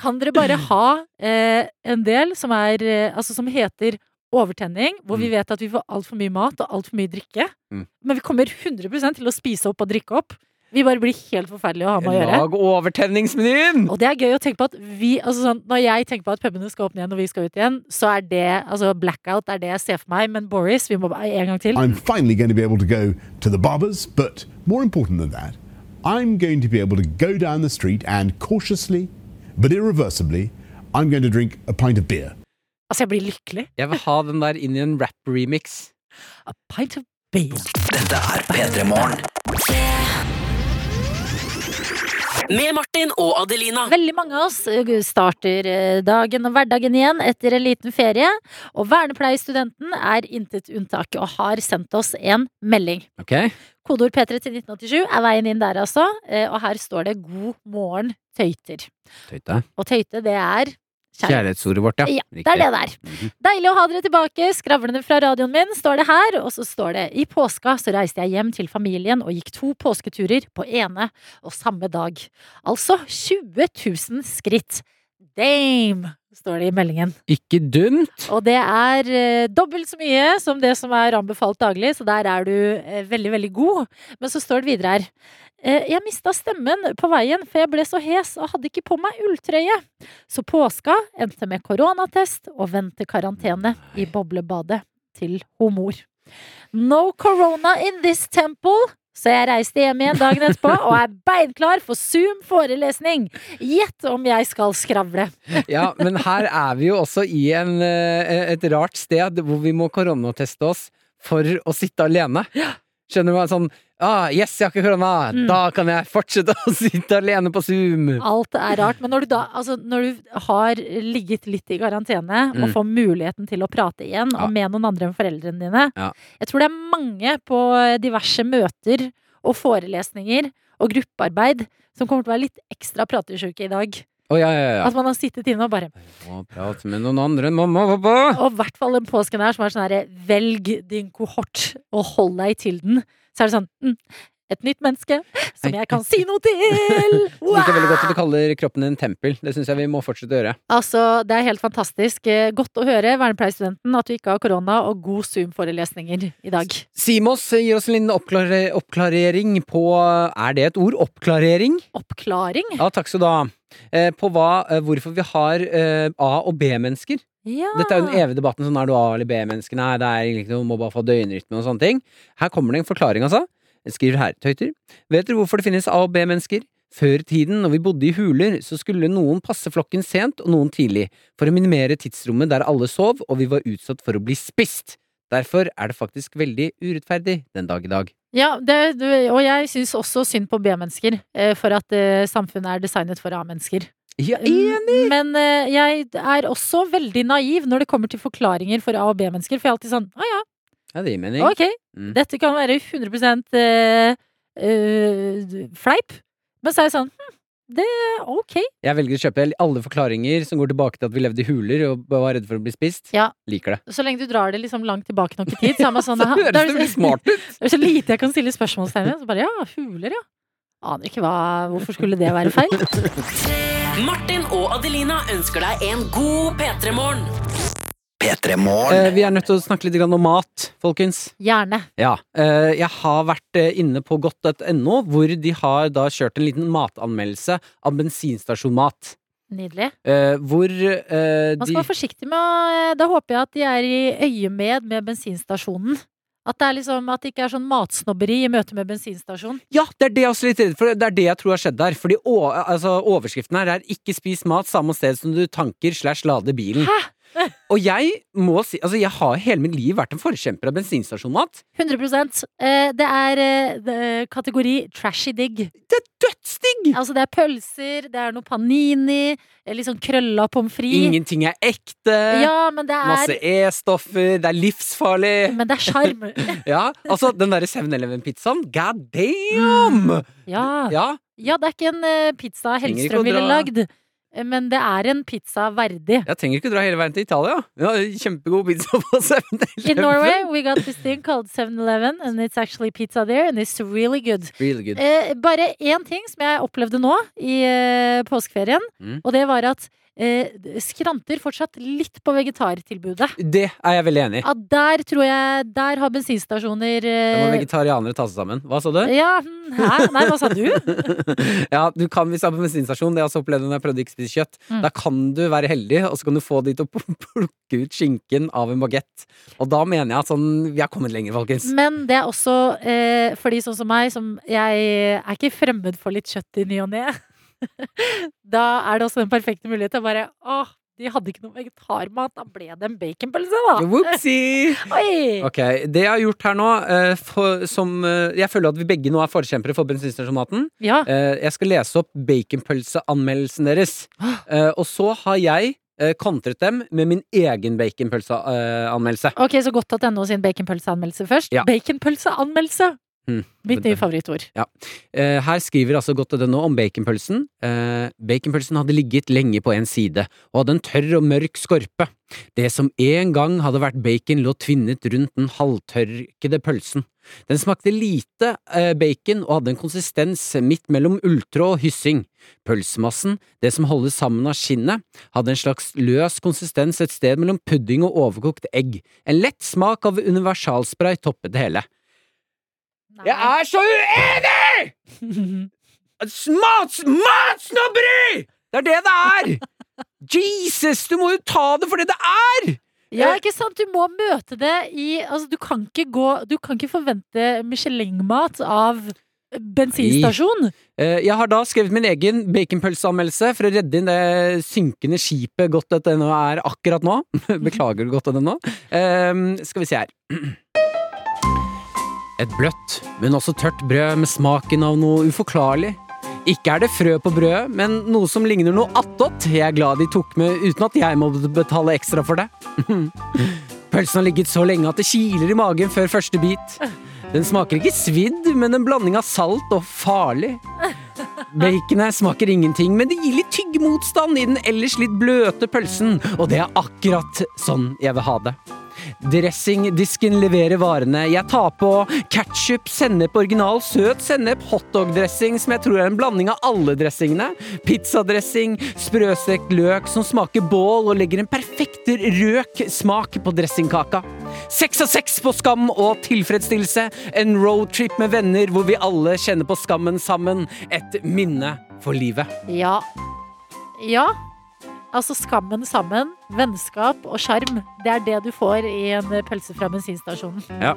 Kan dere bare ha eh, en del som er eh, Altså som heter overtenning, hvor vi Mm. vet at vi får altfor mye mat og altfor mye drikke. Mm. Men vi kommer 100% til å spise opp og drikke opp. Vi bare blir helt forferdelige å ha med å gjøre. Lag overtenningsmenyen! Og det er gøy å tenke på at vi altså sånn, Når jeg tenker på at pubene skal åpne igjen og vi skal ut igjen, så er det altså blackout er det jeg ser for meg. Men Boris, vi må bare en gang til. I'm finally going to be able to go to the barbers, but more important than that, I'm going to be able to go down the street and cautiously, but irreversibly, I'm going to drink a pint of beer. Altså, jeg blir lykkelig. Jeg vil ha den der inn i en rap-remix. A pint of beer. Dette er P3 Morgen. Med Martin og Adelina. Veldig mange av oss eh, starter eh, dagen og hverdagen igjen etter en liten ferie. Og vernepleiestudenten er intet unntak og har sendt oss en melding. Ok? Kodeord P3 til 1987 er veien inn der, altså. Eh, Og her står det 'God morgen, tøyter'. Tøyte. Og tøyte, det er. Kjærlighetsordet vårt, ja. Ja, det er det der. Mhm. Deilig å ha dere tilbake, skravlende fra radioen min, står det her. Og så står det i påska så reiste jeg hjem til familien og gikk to påsketurer på ene og samme dag. Altså 20 000 skritt. Dame, står det i meldingen. Ikke dumt. Og det er eh, dobbelt så mye som det som er anbefalt daglig, så der er du eh, veldig, veldig god. Men så står det videre her. Eh, jeg mista stemmen på veien, for jeg ble så hes og hadde ikke på meg ulltrøye. Så påska endte med koronatest og ventekarantene i boblebadet til homor. No corona in this temple. Så jeg reiste hjem igjen dagen etterpå og er beinklar for Zoom-forelesning. Gjett om jeg skal skravle. Ja, men her er vi jo også i en, eh, et rart sted hvor vi må koronateste oss for å sitte alene. Skjønner du hva? Sånn ah, Yes, jeg har ikke korona! Mm. Da kan jeg fortsette å sitte alene på Zoom! Alt er rart. Men når du da altså når du har ligget litt i karantene og Mm. får muligheten til å prate igjen, Ja. og med noen andre enn foreldrene dine Ja. Jeg tror det er mange på diverse møter og forelesninger og gruppearbeid som kommer til å være litt ekstra pratesjuke i dag. Å, ja, ja, ja. At man har sittet inne og bare Må prate med noen andre enn mamma og pappa! Og i hvert fall den påsken her som er sånn herre Velg din kohort og hold deg til den. Så er det sånn mm, Et nytt menneske som jeg kan si noe til! Jeg liker veldig godt at du kaller kroppen din tempel. Det syns jeg vi må fortsette å gjøre. Altså, det er helt fantastisk. Eh, Godt å høre, vernepleierstudenten, at du ikke har korona, og god Zoom-forelesninger i dag. Simos gir oss en liten oppklare, oppklarering på Er det et ord? Oppklarering? Oppklaring? Ja, takk skal du ha. Eh, på hva, eh, hvorfor vi har eh, A- og B-mennesker. Ja. Dette er jo den evige debatten. sånn Er du A- eller B-menneske? Nei, det er egentlig noe, må bare få døgnrytme og sånne ting. Her kommer det en forklaring, altså. Jeg skriver her, tøyter. Vet dere hvorfor det finnes A- og B-mennesker? Før i tiden, når vi bodde i huler, så skulle noen passe flokken sent og noen tidlig, for å minimere tidsrommet der alle sov og vi var utsatt for å bli spist. Derfor er det faktisk veldig urettferdig den dag i dag. Ja, det, og jeg syns også synd på B-mennesker, eh, for at eh, samfunnet er designet for A-mennesker. Ja, enig! Men eh, jeg er også veldig naiv når det kommer til forklaringer for A- og B-mennesker, for jeg er alltid sånn å ja, Ja, det gir mening. ok, Mm. dette kan være 100 uh, uh, fleip. Men så er jeg sånn hm, det er ok. Jeg velger å kjøpe alle forklaringer som går tilbake til at vi levde i huler og var redde for å bli spist. Ja. Liker det. Så lenge du drar det liksom langt tilbake nok i tid, så er man sånn Så høres det veldig smart ut! Det er så lite jeg kan stille spørsmålstegn ved. Så bare ja, huler, ja. Aner ikke hva Hvorfor skulle det være feil? Martin og Adelina ønsker deg en god P3-morgen. P3 Morgen. Eh, vi er nødt til å snakke litt om mat, folkens. Gjerne. Ja. Eh, jeg har vært eh, inne på godt.no, hvor de har da kjørt en liten matanmeldelse av bensinstasjonmat. Nydelig. Eh, hvor eh, Man de skal være forsiktig med å Da håper jeg at de er i øyemed med bensinstasjonen. At det, er liksom, at det ikke er sånn matsnobberi i møte med bensinstasjon. Ja, det er det jeg også er litt redd for. Det er det jeg tror har skjedd der. Fordi å, altså, overskriften her er 'ikke spis mat samme sted som du tanker slash lader bilen'. Hæ? Og jeg må si Altså, jeg har hele mitt liv vært en forkjemper av bensinstasjonmat. 100 eh, Det er eh, kategori trashy digg. Det er dødsdigg! Altså, det er pølser, det er noe panini, eh, litt sånn krølla pommes frites. Ingenting er ekte. Ja, men det er... Masse er E-stoffer. Det er livsfarlig. Men det er sjarm. Ja, altså, den derre 7-Eleven-pizzaen, god damn! Ja. Ja, ja, det er ikke en pizza Hellstrøm ville lagd, men det er en pizza verdig. jeg trenger ikke dra hele veien til Italia. Vi har kjempegod pizza på 7-Eleven. In Norway, we got this thing called 7-Eleven, and it's actually pizza there, and it's really good. Really good. Eh, bare én ting som jeg opplevde nå i eh, påskeferien, Mm. og det var at eh, skranter fortsatt litt på vegetartilbudet. Det er jeg veldig enig i. Ja, der tror jeg Der har bensinstasjoner Da må eh, vegetarianere ta seg sammen. Hva sa du? Ja, hm, hæ? Nei, hva sa du? ja, du kan hvis du er på bensinstasjon, det har jeg også opplevd når jeg prøvde ikke spise kjøtt. Mm. Da kan du være heldig, og så kan du få de til å plukke ut skinken av en bagett. Og da mener jeg at sånn Vi har kommet lenger, folkens. Men det er også eh, for de sånn som meg, som jeg er ikke fremmed for litt kjøtt i ny og ne. da er det også den perfekte mulighet til å bare Åh, de hadde ikke noe vegetarmat, da ble det en baconpølse, da. Whoopsie! Ok, Det jeg har gjort her nå, eh, for, som eh, Jeg føler at vi begge nå er forkjempere for bensinstasjonmaten. Ja. Eh, jeg skal lese opp baconpølseanmeldelsen deres. Og så har jeg kontret dem med min egen baconpølseanmeldelse. Ok, så godt at jeg nå sin baconpølseanmeldelse først. Ja. Baconpølseanmeldelse! Mm. Mitt nye favorittord. Eh, her skriver altså godt.no om baconpølsen. Eh, baconpølsen hadde ligget lenge på en side, og hadde en tørr og mørk skorpe. Det som en gang hadde vært bacon, lå tvinnet rundt den halvtørkede pølsen. Den smakte lite eh, bacon og hadde en konsistens midt mellom ulltråd og hyssing. Pølsemassen, det som holdes sammen av skinnet, hadde en slags løs konsistens et sted mellom pudding og overkokt egg. En lett smak av universalspray toppet det hele. Jeg er så uenig! Mat, matsnobberi! Det er det det er! Jesus, du må jo ta det for det det er! Ja, ikke sant? Du må møte det i Altså, du kan ikke gå Du kan ikke forvente Michelin-mat av bensinstasjon. Eh, Jeg har da skrevet min egen baconpølseanmeldelse for å redde inn det synkende skipet godt etter nå er akkurat nå. Beklager godt.no. Um, skal vi se her. Et bløtt, men også tørt brød med smaken av noe uforklarlig. Ikke er det frø på brødet, men noe som ligner noe attåt. Jeg er glad de tok med uten at jeg må betale ekstra for det. Pølsen har ligget så lenge at det kiler i magen før første bit. Den smaker ikke svidd, men en blanding av salt og farlig. Baconet smaker ingenting, men det gir litt tyggemotstand i den ellers litt bløte pølsen, og det er akkurat sånn jeg vil ha det. Dressingdisken leverer varene. Jeg tar på ketchup, sennep, original søt sennep, hotdogdressing som jeg tror er en blanding av alle dressingene, pizzadressing, sprøstekt løk som smaker bål og legger en perfekt røk smak på dressingkaka. Seks av seks på skam og tilfredsstillelse. En roadtrip med venner hvor vi alle kjenner på skammen sammen. Et minne for livet. Ja. Ja. Altså Skammen sammen vennskap og sjarm. Det er det du får i en pølse fra bensinstasjonen. Ja.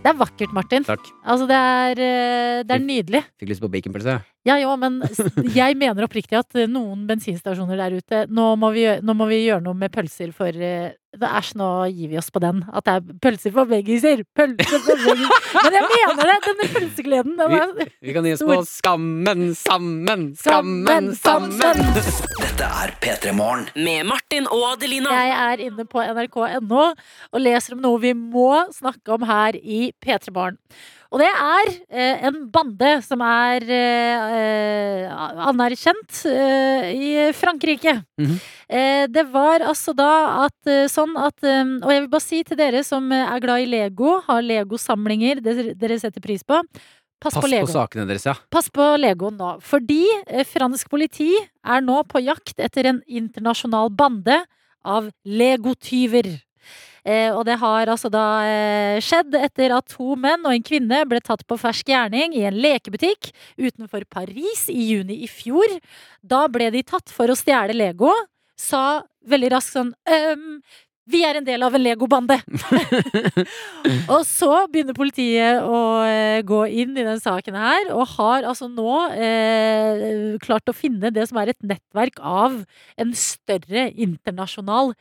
Det er vakkert, Martin. Takk. Altså, det er, eh, det er nydelig. Fikk lyst på baconpølse. Ja, jo, men jeg mener oppriktig at eh, noen bensinstasjoner der ute Nå må vi, nå må vi gjøre noe med pølser for eh, Æsj, nå gir vi oss på den. At det er pølser for veggiser! Pølser for veggiser! Men jeg mener det! Denne pølsegleden, den er Vi kan gi oss på Skammen, sammen, Sammen, skammen, sammen! Dette er P3 Morgen. Med Martin og Adelina. Jeg er inne på nrk.no og leser om noe vi må snakke om her i P3 Barn. Og det er eh, en bande som er eh, eh, anerkjent eh, i Frankrike. Mhm. eh, det var altså da at eh, sånn at Og jeg vil bare si til dere som er glad i Lego, har Lego-samlinger dere, dere setter pris på. Pass, Pass på Lego. på sakene deres, ja. Pass på Lego nå, fordi fransk politi er nå på jakt etter en internasjonal bande av legotyver. Eh, og det har altså da eh, skjedd etter at to menn og en kvinne ble tatt på fersk gjerning i en lekebutikk utenfor Paris i juni i fjor. Da ble de tatt for å stjele Lego, sa veldig raskt sånn «Øhm, vi er en del av en legobande. og så begynner politiet å eh, gå inn i den saken her, og har altså nå eh, klart å finne det som er et nettverk av en større internasjonal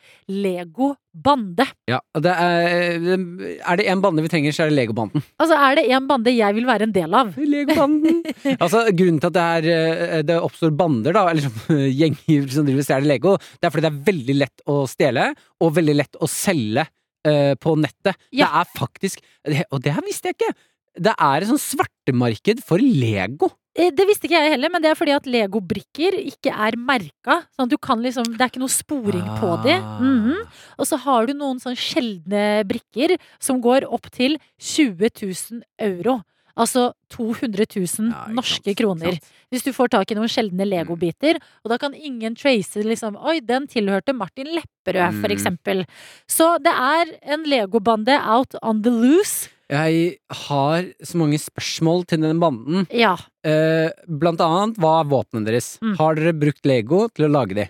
legobande. ja det er, er det én bande vi trenger, så er det Legobanden. Altså, er det en bande jeg vil være en del av? Legobanden! altså, grunnen til at det, er, eh, det oppstår bander, da, eller sånn, gjenger som driver og stjeler Lego, det er fordi det er veldig lett å stjele, og veldig lett å selge uh, på nettet. Ja. Det er faktisk Og det her visste jeg ikke! Det er et sånn svartemarked for Lego. Eh, Det visste ikke jeg heller, men det er fordi at legobrikker ikke er merka. Sånn at du kan liksom, det er ikke noe sporing på de. Mm -hmm. Og så har du noen sånn sjeldne brikker som går opp til 20 000 euro. Altså 200 000 Ja, norske sant, kroner. Hvis du får tak i noen sjeldne legobiter. Og da kan ingen trace liksom Oi, den tilhørte Martin Lepperød, for Mm. eksempel. Så det er en legobande out on the loose. Jeg har så mange spørsmål til den banden. Ja. Eh, blant annet, hva er våpnene deres? Mm. Har dere brukt Lego til å lage de?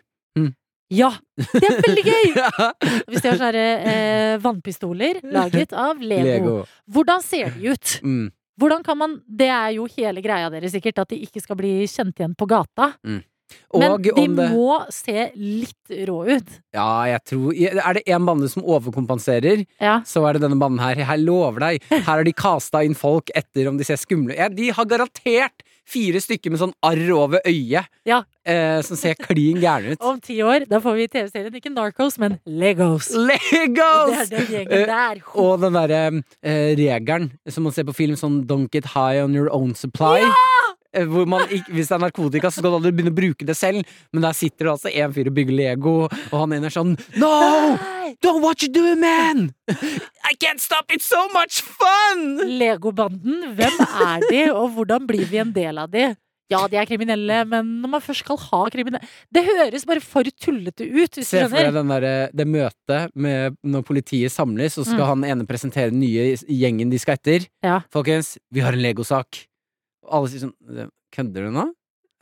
Ja! Det er veldig gøy! Ja. Hvis de har sånne eh, vannpistoler laget av Lego. Lego. Hvordan ser de ut? Mm. Hvordan kan man Det er jo hele greia deres sikkert, at de ikke skal bli kjent igjen på gata. Og Men de det må se litt rå ut. Ja, jeg tror Er det én bande som overkompenserer, Ja. så er det denne banden her. Jeg lover deg. Her har de casta inn folk etter om de ser skumle ja, De har garantert fire stykker med sånn arr over øyet. Ja. Eh, som ser klin gærne ut. Om ti år, da får vi TV-serien ikke Narcos, men Legos. Og Legos! er den Eh, der. Og den derre eh, regelen som man ser på film, sånn Don't get high on your own supply. Eh, Hvor man hvis det er narkotika, så skal du aldri begynne å bruke det selv. Men der sitter det altså en fyr og bygger Lego, og han ene er sånn No! Don't what you do, man! I can't stop, it's so much fun! Legobanden, hvem er de, og hvordan blir vi en del av de? Ja, de er kriminelle, men når man først skal ha kriminelle Det høres bare for tullete ut, Se for deg den der, det møtet med når politiet samles, og skal Mm. han ene presentere den nye gjengen de skal etter. Ja. Folkens, vi har en Lego-sak. Alle sier sånn Kødder du nå?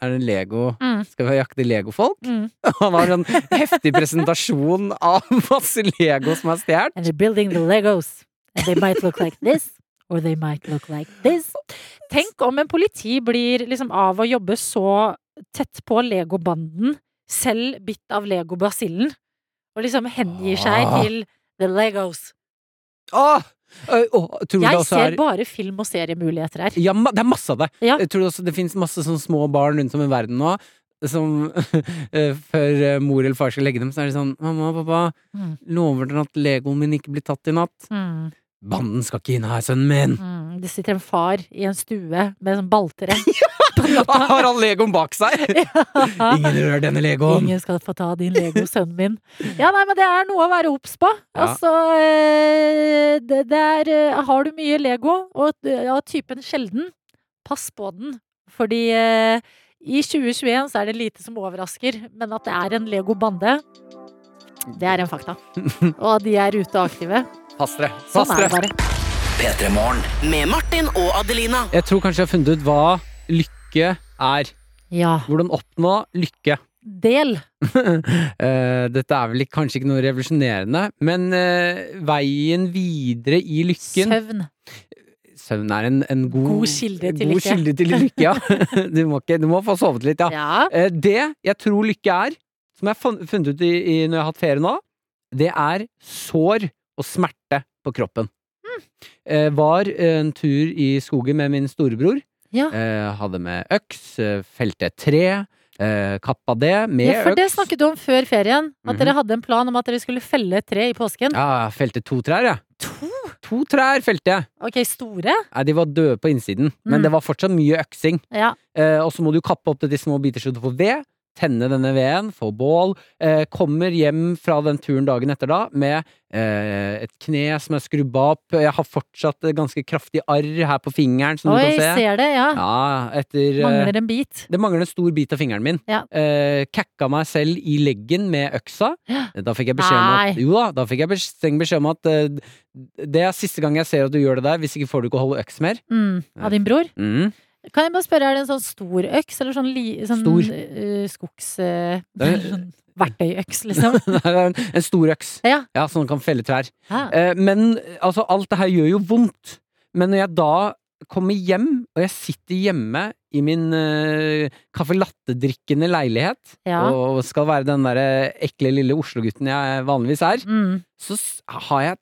Er det en Lego Mm. Skal vi jakte legofolk? Mm. Han har en heftig presentasjon av masse Lego som er stjålet. And they're building the Legos. And they might look like this, or they might look like this. Tenk om en politi blir liksom av å jobbe så tett på legobanden, selv bitt av legobasillen, og liksom hengir seg Ah. til the Legos. Åh! Det Jeg ser er bare film- og seriemuligheter her. ja, det er masse av det. Ja. Tror du også det finnes masse sånn små barn rundt om i verden nå. Som eh, før eh, mor eller far skal legge dem, så er de sånn 'Mamma og pappa, Mm. lover dere at legoen min ikke blir tatt i natt?' Mm, Banden skal ikke inn her, sønnen min! mm. Det sitter en far i en stue med sånn balltre. Har han legoen bak seg? Ingen rør denne legoen! Ingen skal få ta din Lego, sønnen min. Ja, nei, men det er noe å være obs på. Ja. Altså, eh, det, det er eh, Har du mye Lego, og ja, typen sjelden, pass på den. Fordi eh, i 2021 så er det lite som overrasker, men at det er en Lego-bande, det er en fakta. Og de er ute og aktive. Pass dere! Sånn er det bare. P3 Morgen. Med Martin og Adelina. Jeg tror kanskje jeg har funnet ut hva lykke er. Ja. Hvordan oppnå lykke. del. Eh, dette er vel kanskje ikke noe revolusjonerende, men eh, veien videre i lykken Søvn. Søvn er en, en god, God kilde til god lykke. kilde til lykke. Ja. Du, må ikke, du må få sovet litt, ja. Ja. Eh, Det jeg tror lykke er, som jeg har funnet ut i, i, når jeg har hatt ferie nå, det er sår og smerte på kroppen. Eh, var en tur i skogen med min storebror. Ja. Eh, hadde med øks, eh, felte et tre, eh, kappa det med øks. ja, for det øks. snakket du om før ferien. At Mhm. dere hadde en plan om at dere skulle felle et tre i påsken. Ja, felte to trær, jeg. To? To trær felte jeg. Ok, store? Nei, de var døde på innsiden, men Mm. det var fortsatt mye øksing. Ja. Eh, og så må du kappe opp det til små biter så du får ved. Tenne denne veden, få bål. Eh, kommer hjem fra den turen dagen etter da med eh, et kne som er skrubba opp. Jeg har fortsatt et ganske kraftig arr her på fingeren, som Oi, du kan se. Oi, ser det, ja. Ja, etter eh, Mangler en bit. Det mangler en stor bit av fingeren min. Ja. Eh, kakka meg selv i leggen med øksa. Da fikk jeg beskjed om at. Jo da, da fikk jeg streng beskjed om at eh, det er siste gang jeg ser at du gjør det der. Hvis ikke får du ikke holde øks mer. Mm. Av din bror? Mm. Kan jeg bare spørre, er det en sånn stor øks, eller sånn, li, sånn Stor. Uh, skogs... Uh, sånn verktøyøks, liksom? det er en, en stor øks. Ja. så den kan felle trær. Ja. Eh, men altså, alt det her gjør jo vondt. Men når jeg da kommer hjem, og jeg sitter hjemme i min uh, caffè latte-drikkende leilighet, Ja. og skal være den derre ekle lille Oslo-gutten jeg vanligvis er, Mm. så har jeg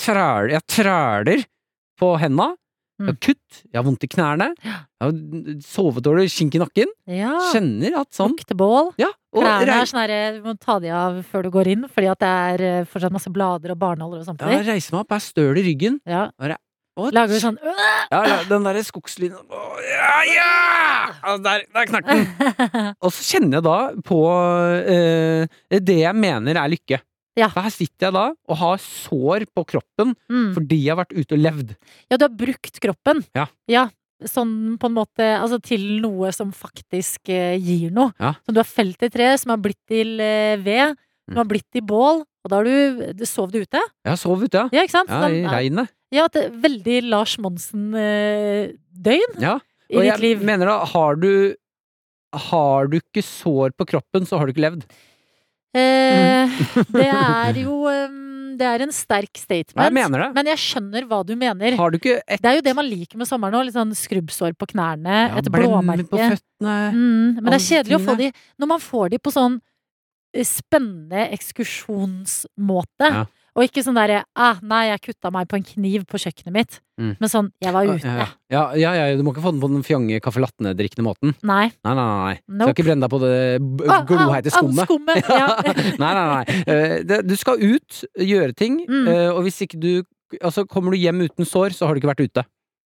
træl, jeg træler på henda. Jeg har Mm. kutt, jeg har vondt i knærne, jeg har sovet dårlig, skink i nakken. Ja. Kjenner at sånn Luktebål. Ja. Og Klærne er sånn herre, du må ta de av før du går inn, fordi at det er eh, fortsatt masse blader og barnåler og sånt. ja, reise jeg reiser meg opp, jeg er støl i ryggen. Ja. Og Lager du sånn Ja, ja, den derre skogslyden Ja, ja! Altså, der, der knakk den! Og så kjenner jeg da på eh, det jeg mener er lykke. Ja. For her sitter jeg da og har sår på kroppen Mm. fordi jeg har vært ute og levd. Ja, du har brukt kroppen. Ja. Sånn på en måte, altså til noe som faktisk eh, gir noe. Ja. Som du har felt i tre, som har blitt til eh, ved, som Mm. har blitt til bål. Og da har du du Sov du ute? Ja, sov ute, ja. Ja, ikke sant? Ja, I regnet. Ja, det er veldig Lars Monsen-døgn Ja. i Og jeg mener da, har du Har du ikke sår på kroppen, så har du ikke levd. Eh, det er jo Det er en sterk statement. Jeg mener det. Men jeg skjønner hva du mener. Har du ikke et Det er jo det man liker med sommeren òg. Litt sånn skrubbsår på knærne, ja, et blåmerke. på føttene? Mm, men det er kjedelig å få de. Når man får de på sånn eh, spennende ekskursjonsmåte. Ja. Og ikke sånn derre ah, 'nei, jeg kutta meg på en kniv på kjøkkenet mitt'. Mm. Men sånn 'jeg var ute'. Ja, ja, ja, ja, du må ikke få den på den fjonge caffè latte-drikkende måten. Nei. Nei, nei, nei. Skal ikke brenne deg på det glohete Ah, ah, gloheite ah, skummet. skummet, ja. nei, nei, nei. Eh, du skal ut, gjøre ting, Mm. eh, og hvis ikke du Altså, kommer du hjem uten sår, så har du ikke vært ute.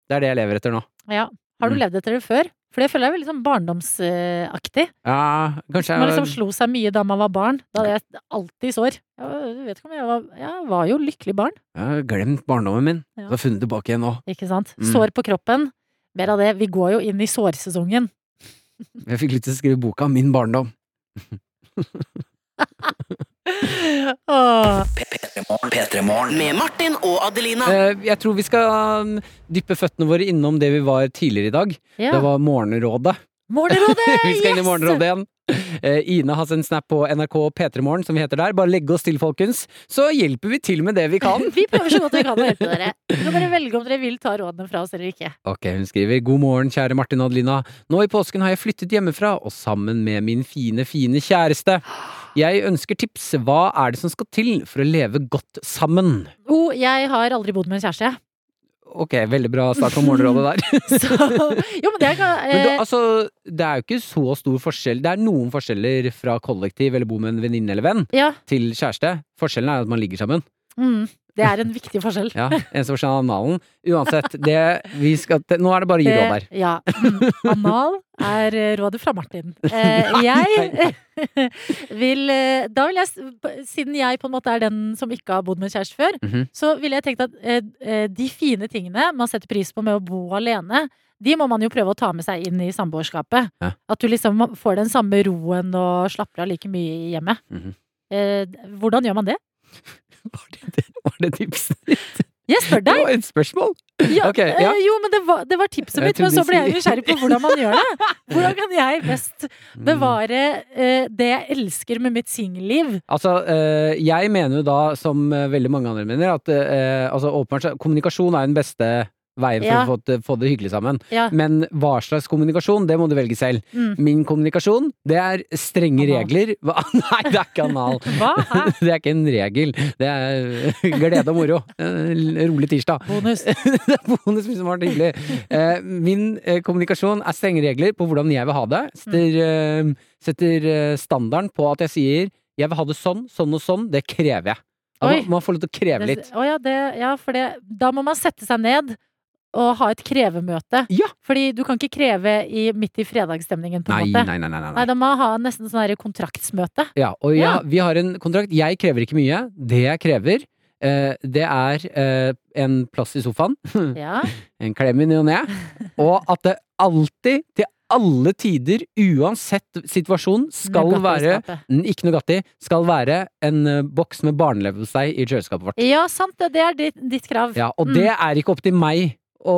Det er det jeg lever etter nå. ja. Har du Mm. levd etter det før? For det føler jeg er veldig sånn barndomsaktig. Ja, kanskje Man liksom slo seg mye da man var barn. Da hadde jeg alltid sår. Jeg vet ikke om jeg var Jeg var jo lykkelig barn, Jeg har glemt barndommen min. Ja. Så har funnet tilbake igjen nå. ikke sant? Mm. Sår på kroppen. Mer av det. Vi går jo inn i sårsesongen. Jeg fikk lyst til å skrive boka Min barndom. Åh. P3morgen. Med Martin og Adelina. Eh, jeg tror vi skal um, dyppe føttene våre innom det vi var tidligere i dag. Ja. Det var Morgenrådet. Morgenrådet! vi skal inn i! Morgenrådet igjen. Eh, Ine har sendt snap på NRK P3morgen, som vi heter der. Bare legge oss til, folkens. Så hjelper vi til med det vi kan. Vi prøver så godt vi kan å hjelpe dere. Dere kan bare velge om dere vil ta rådene fra oss eller ikke. Ok, hun skriver God morgen, kjære Martin og Adelina. Nå i påsken har jeg flyttet hjemmefra, og sammen med min fine, fine kjæreste. Jeg ønsker tips. Hva er det som skal til for å leve godt sammen? Oh, jeg har aldri bodd med en kjæreste. Ok, veldig bra start på Morgenrådet der. Så Jo, men det kan Men du, eh, altså, det er jo ikke så stor forskjell. Det er noen forskjeller fra kollektiv eller bo med en venninne eller venn Ja. til kjæreste. Forskjellen er at man ligger sammen. Mm, det er en viktig forskjell. Ja, Eneste forskjell er analen. Uansett, det vi skal Nå er det bare å gi råd her. Eh, Ja. Mm, Anal er eh, rådet fra Martin. Eh, jeg vil Da vil jeg, siden jeg på en måte er den som ikke har bodd med kjæreste før, Mhm. så ville jeg tenkt at de fine tingene man setter pris på med å bo alene, de må man jo prøve å ta med seg inn i samboerskapet. Ja. At du liksom får den samme roen og slapper av like mye i hjemmet. Mhm. Eh, hvordan gjør man det? Var det, det, var det tipset ditt? Jeg spør Det var et spørsmål! Ja, okay, ja. eh, jo, men det var, det var tipset mitt, men så ble jeg nysgjerrig på hvordan man gjør det. Hvordan kan jeg best Mm. bevare eh, det jeg elsker med mitt singelliv? Altså, eh, jeg mener jo da, som eh, veldig mange andre mener, at eh, altså, åpenbart kommunikasjon er den beste veien for Ja. å få, det- få det hyggelig sammen. Ja. Men hva slags kommunikasjon, det må du velge selv. Mm. Min kommunikasjon, det er strenge Anal. regler. Hva? Nei, det er ikke anal. Det er ikke en regel. Det er glede og moro. Eh, Rolig tirsdag. Bonus. det er bonus hvis det var hyggelig. Eh, min eh, kommunikasjon er strenge regler på hvordan jeg vil ha det. Setter, eh, setter standarden på at jeg sier jeg vil ha det sånn, sånn og sånn. Det krever jeg. Da må man får lov til å kreve litt. Å ja, det, ja, for det, da må man sette seg ned og ha et krevemøte. Ja. Fordi du kan ikke kreve i, midt i fredagsstemningen, på en måte. nei, nei. nei, Nei, nei. da må ha nesten sånn her kontraktsmøte. Ja, og Ja. ja. vi har en kontrakt. Jeg krever ikke mye. Det jeg krever, eh, det er eh, en plass i sofaen. Ja. en klem i ny og ne, og at det alltid, til alle tider, uansett situasjon, skal være Ikke Nugatti. Skal være en eh, boks med barneleverpostei i kjøleskapet vårt. Ja, sant det. Det er ditt, ditt krav. Ja, og Mm. det er ikke opp til meg å,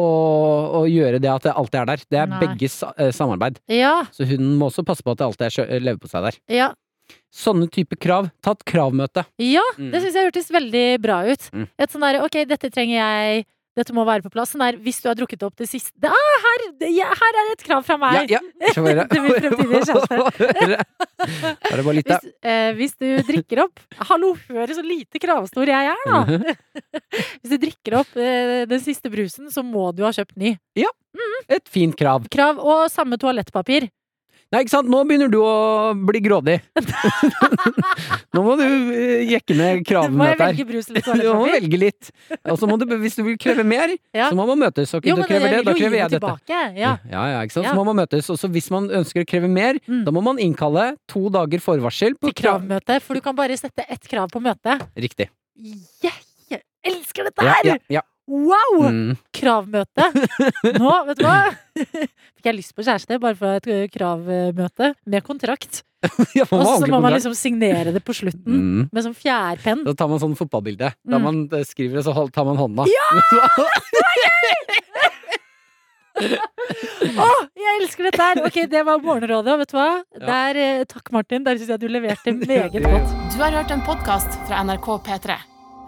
å gjøre det at det alltid er der. Det er Nei. begges eh, samarbeid. Ja, Så hun må også passe på at det alltid er på seg der. ja. Sånne type krav. Ta et kravmøte. ja Mm. det syns jeg hørtes veldig bra ut. Mm. Et sånn derre ok, dette trenger jeg dette må være på plass. Sånn der, hvis du har drukket opp det siste ah, her, ja, her er et krav fra meg! Ja, ja. Til min fremtidige kjæreste. Hvis, eh, hvis du drikker opp Hallo, hør så lite kravstor jeg er, da! hvis du drikker opp eh, den siste brusen, så må du ha kjøpt ny. Et fint krav. Krav og samme toalettpapir. Nei, ikke sant? Nå begynner du å bli grådig. Nå må du eh, jekke ned kravene Må jeg der. velge brus eller Du må velge litt. Og så må du, hvis du vil kreve mer, Ja. så må man møtes. Okay, Jo, du men krever jeg det, da krever jeg dette. Ja. Ja, ja, ikke sant? Ja. Så må man møtes. Og så hvis man ønsker å kreve mer, Mm. da må man innkalle to dager forvarsel på Til kravmøte, for du kan bare sette ett krav på møtet. Riktig. Jeg elsker dette Ja, her! ja, ja. Wow! Mm. Kravmøte. Nå, vet du hva? Fikk jeg lyst på kjæreste bare for et kravmøte med kontrakt. ja Og så må må man liksom signere det på slutten Mm. med sånn fjærpenn. Da tar man sånn fotballbilde. Da Mm. man eh, skriver det, så tar man hånda. Ja! Å, jeg elsker dette her! Ok, det var Morgenrådet, og vet du hva? Der, eh, takk, Martin. Der syns jeg du leverte meget godt. Du har hørt en podkast fra NRK P3.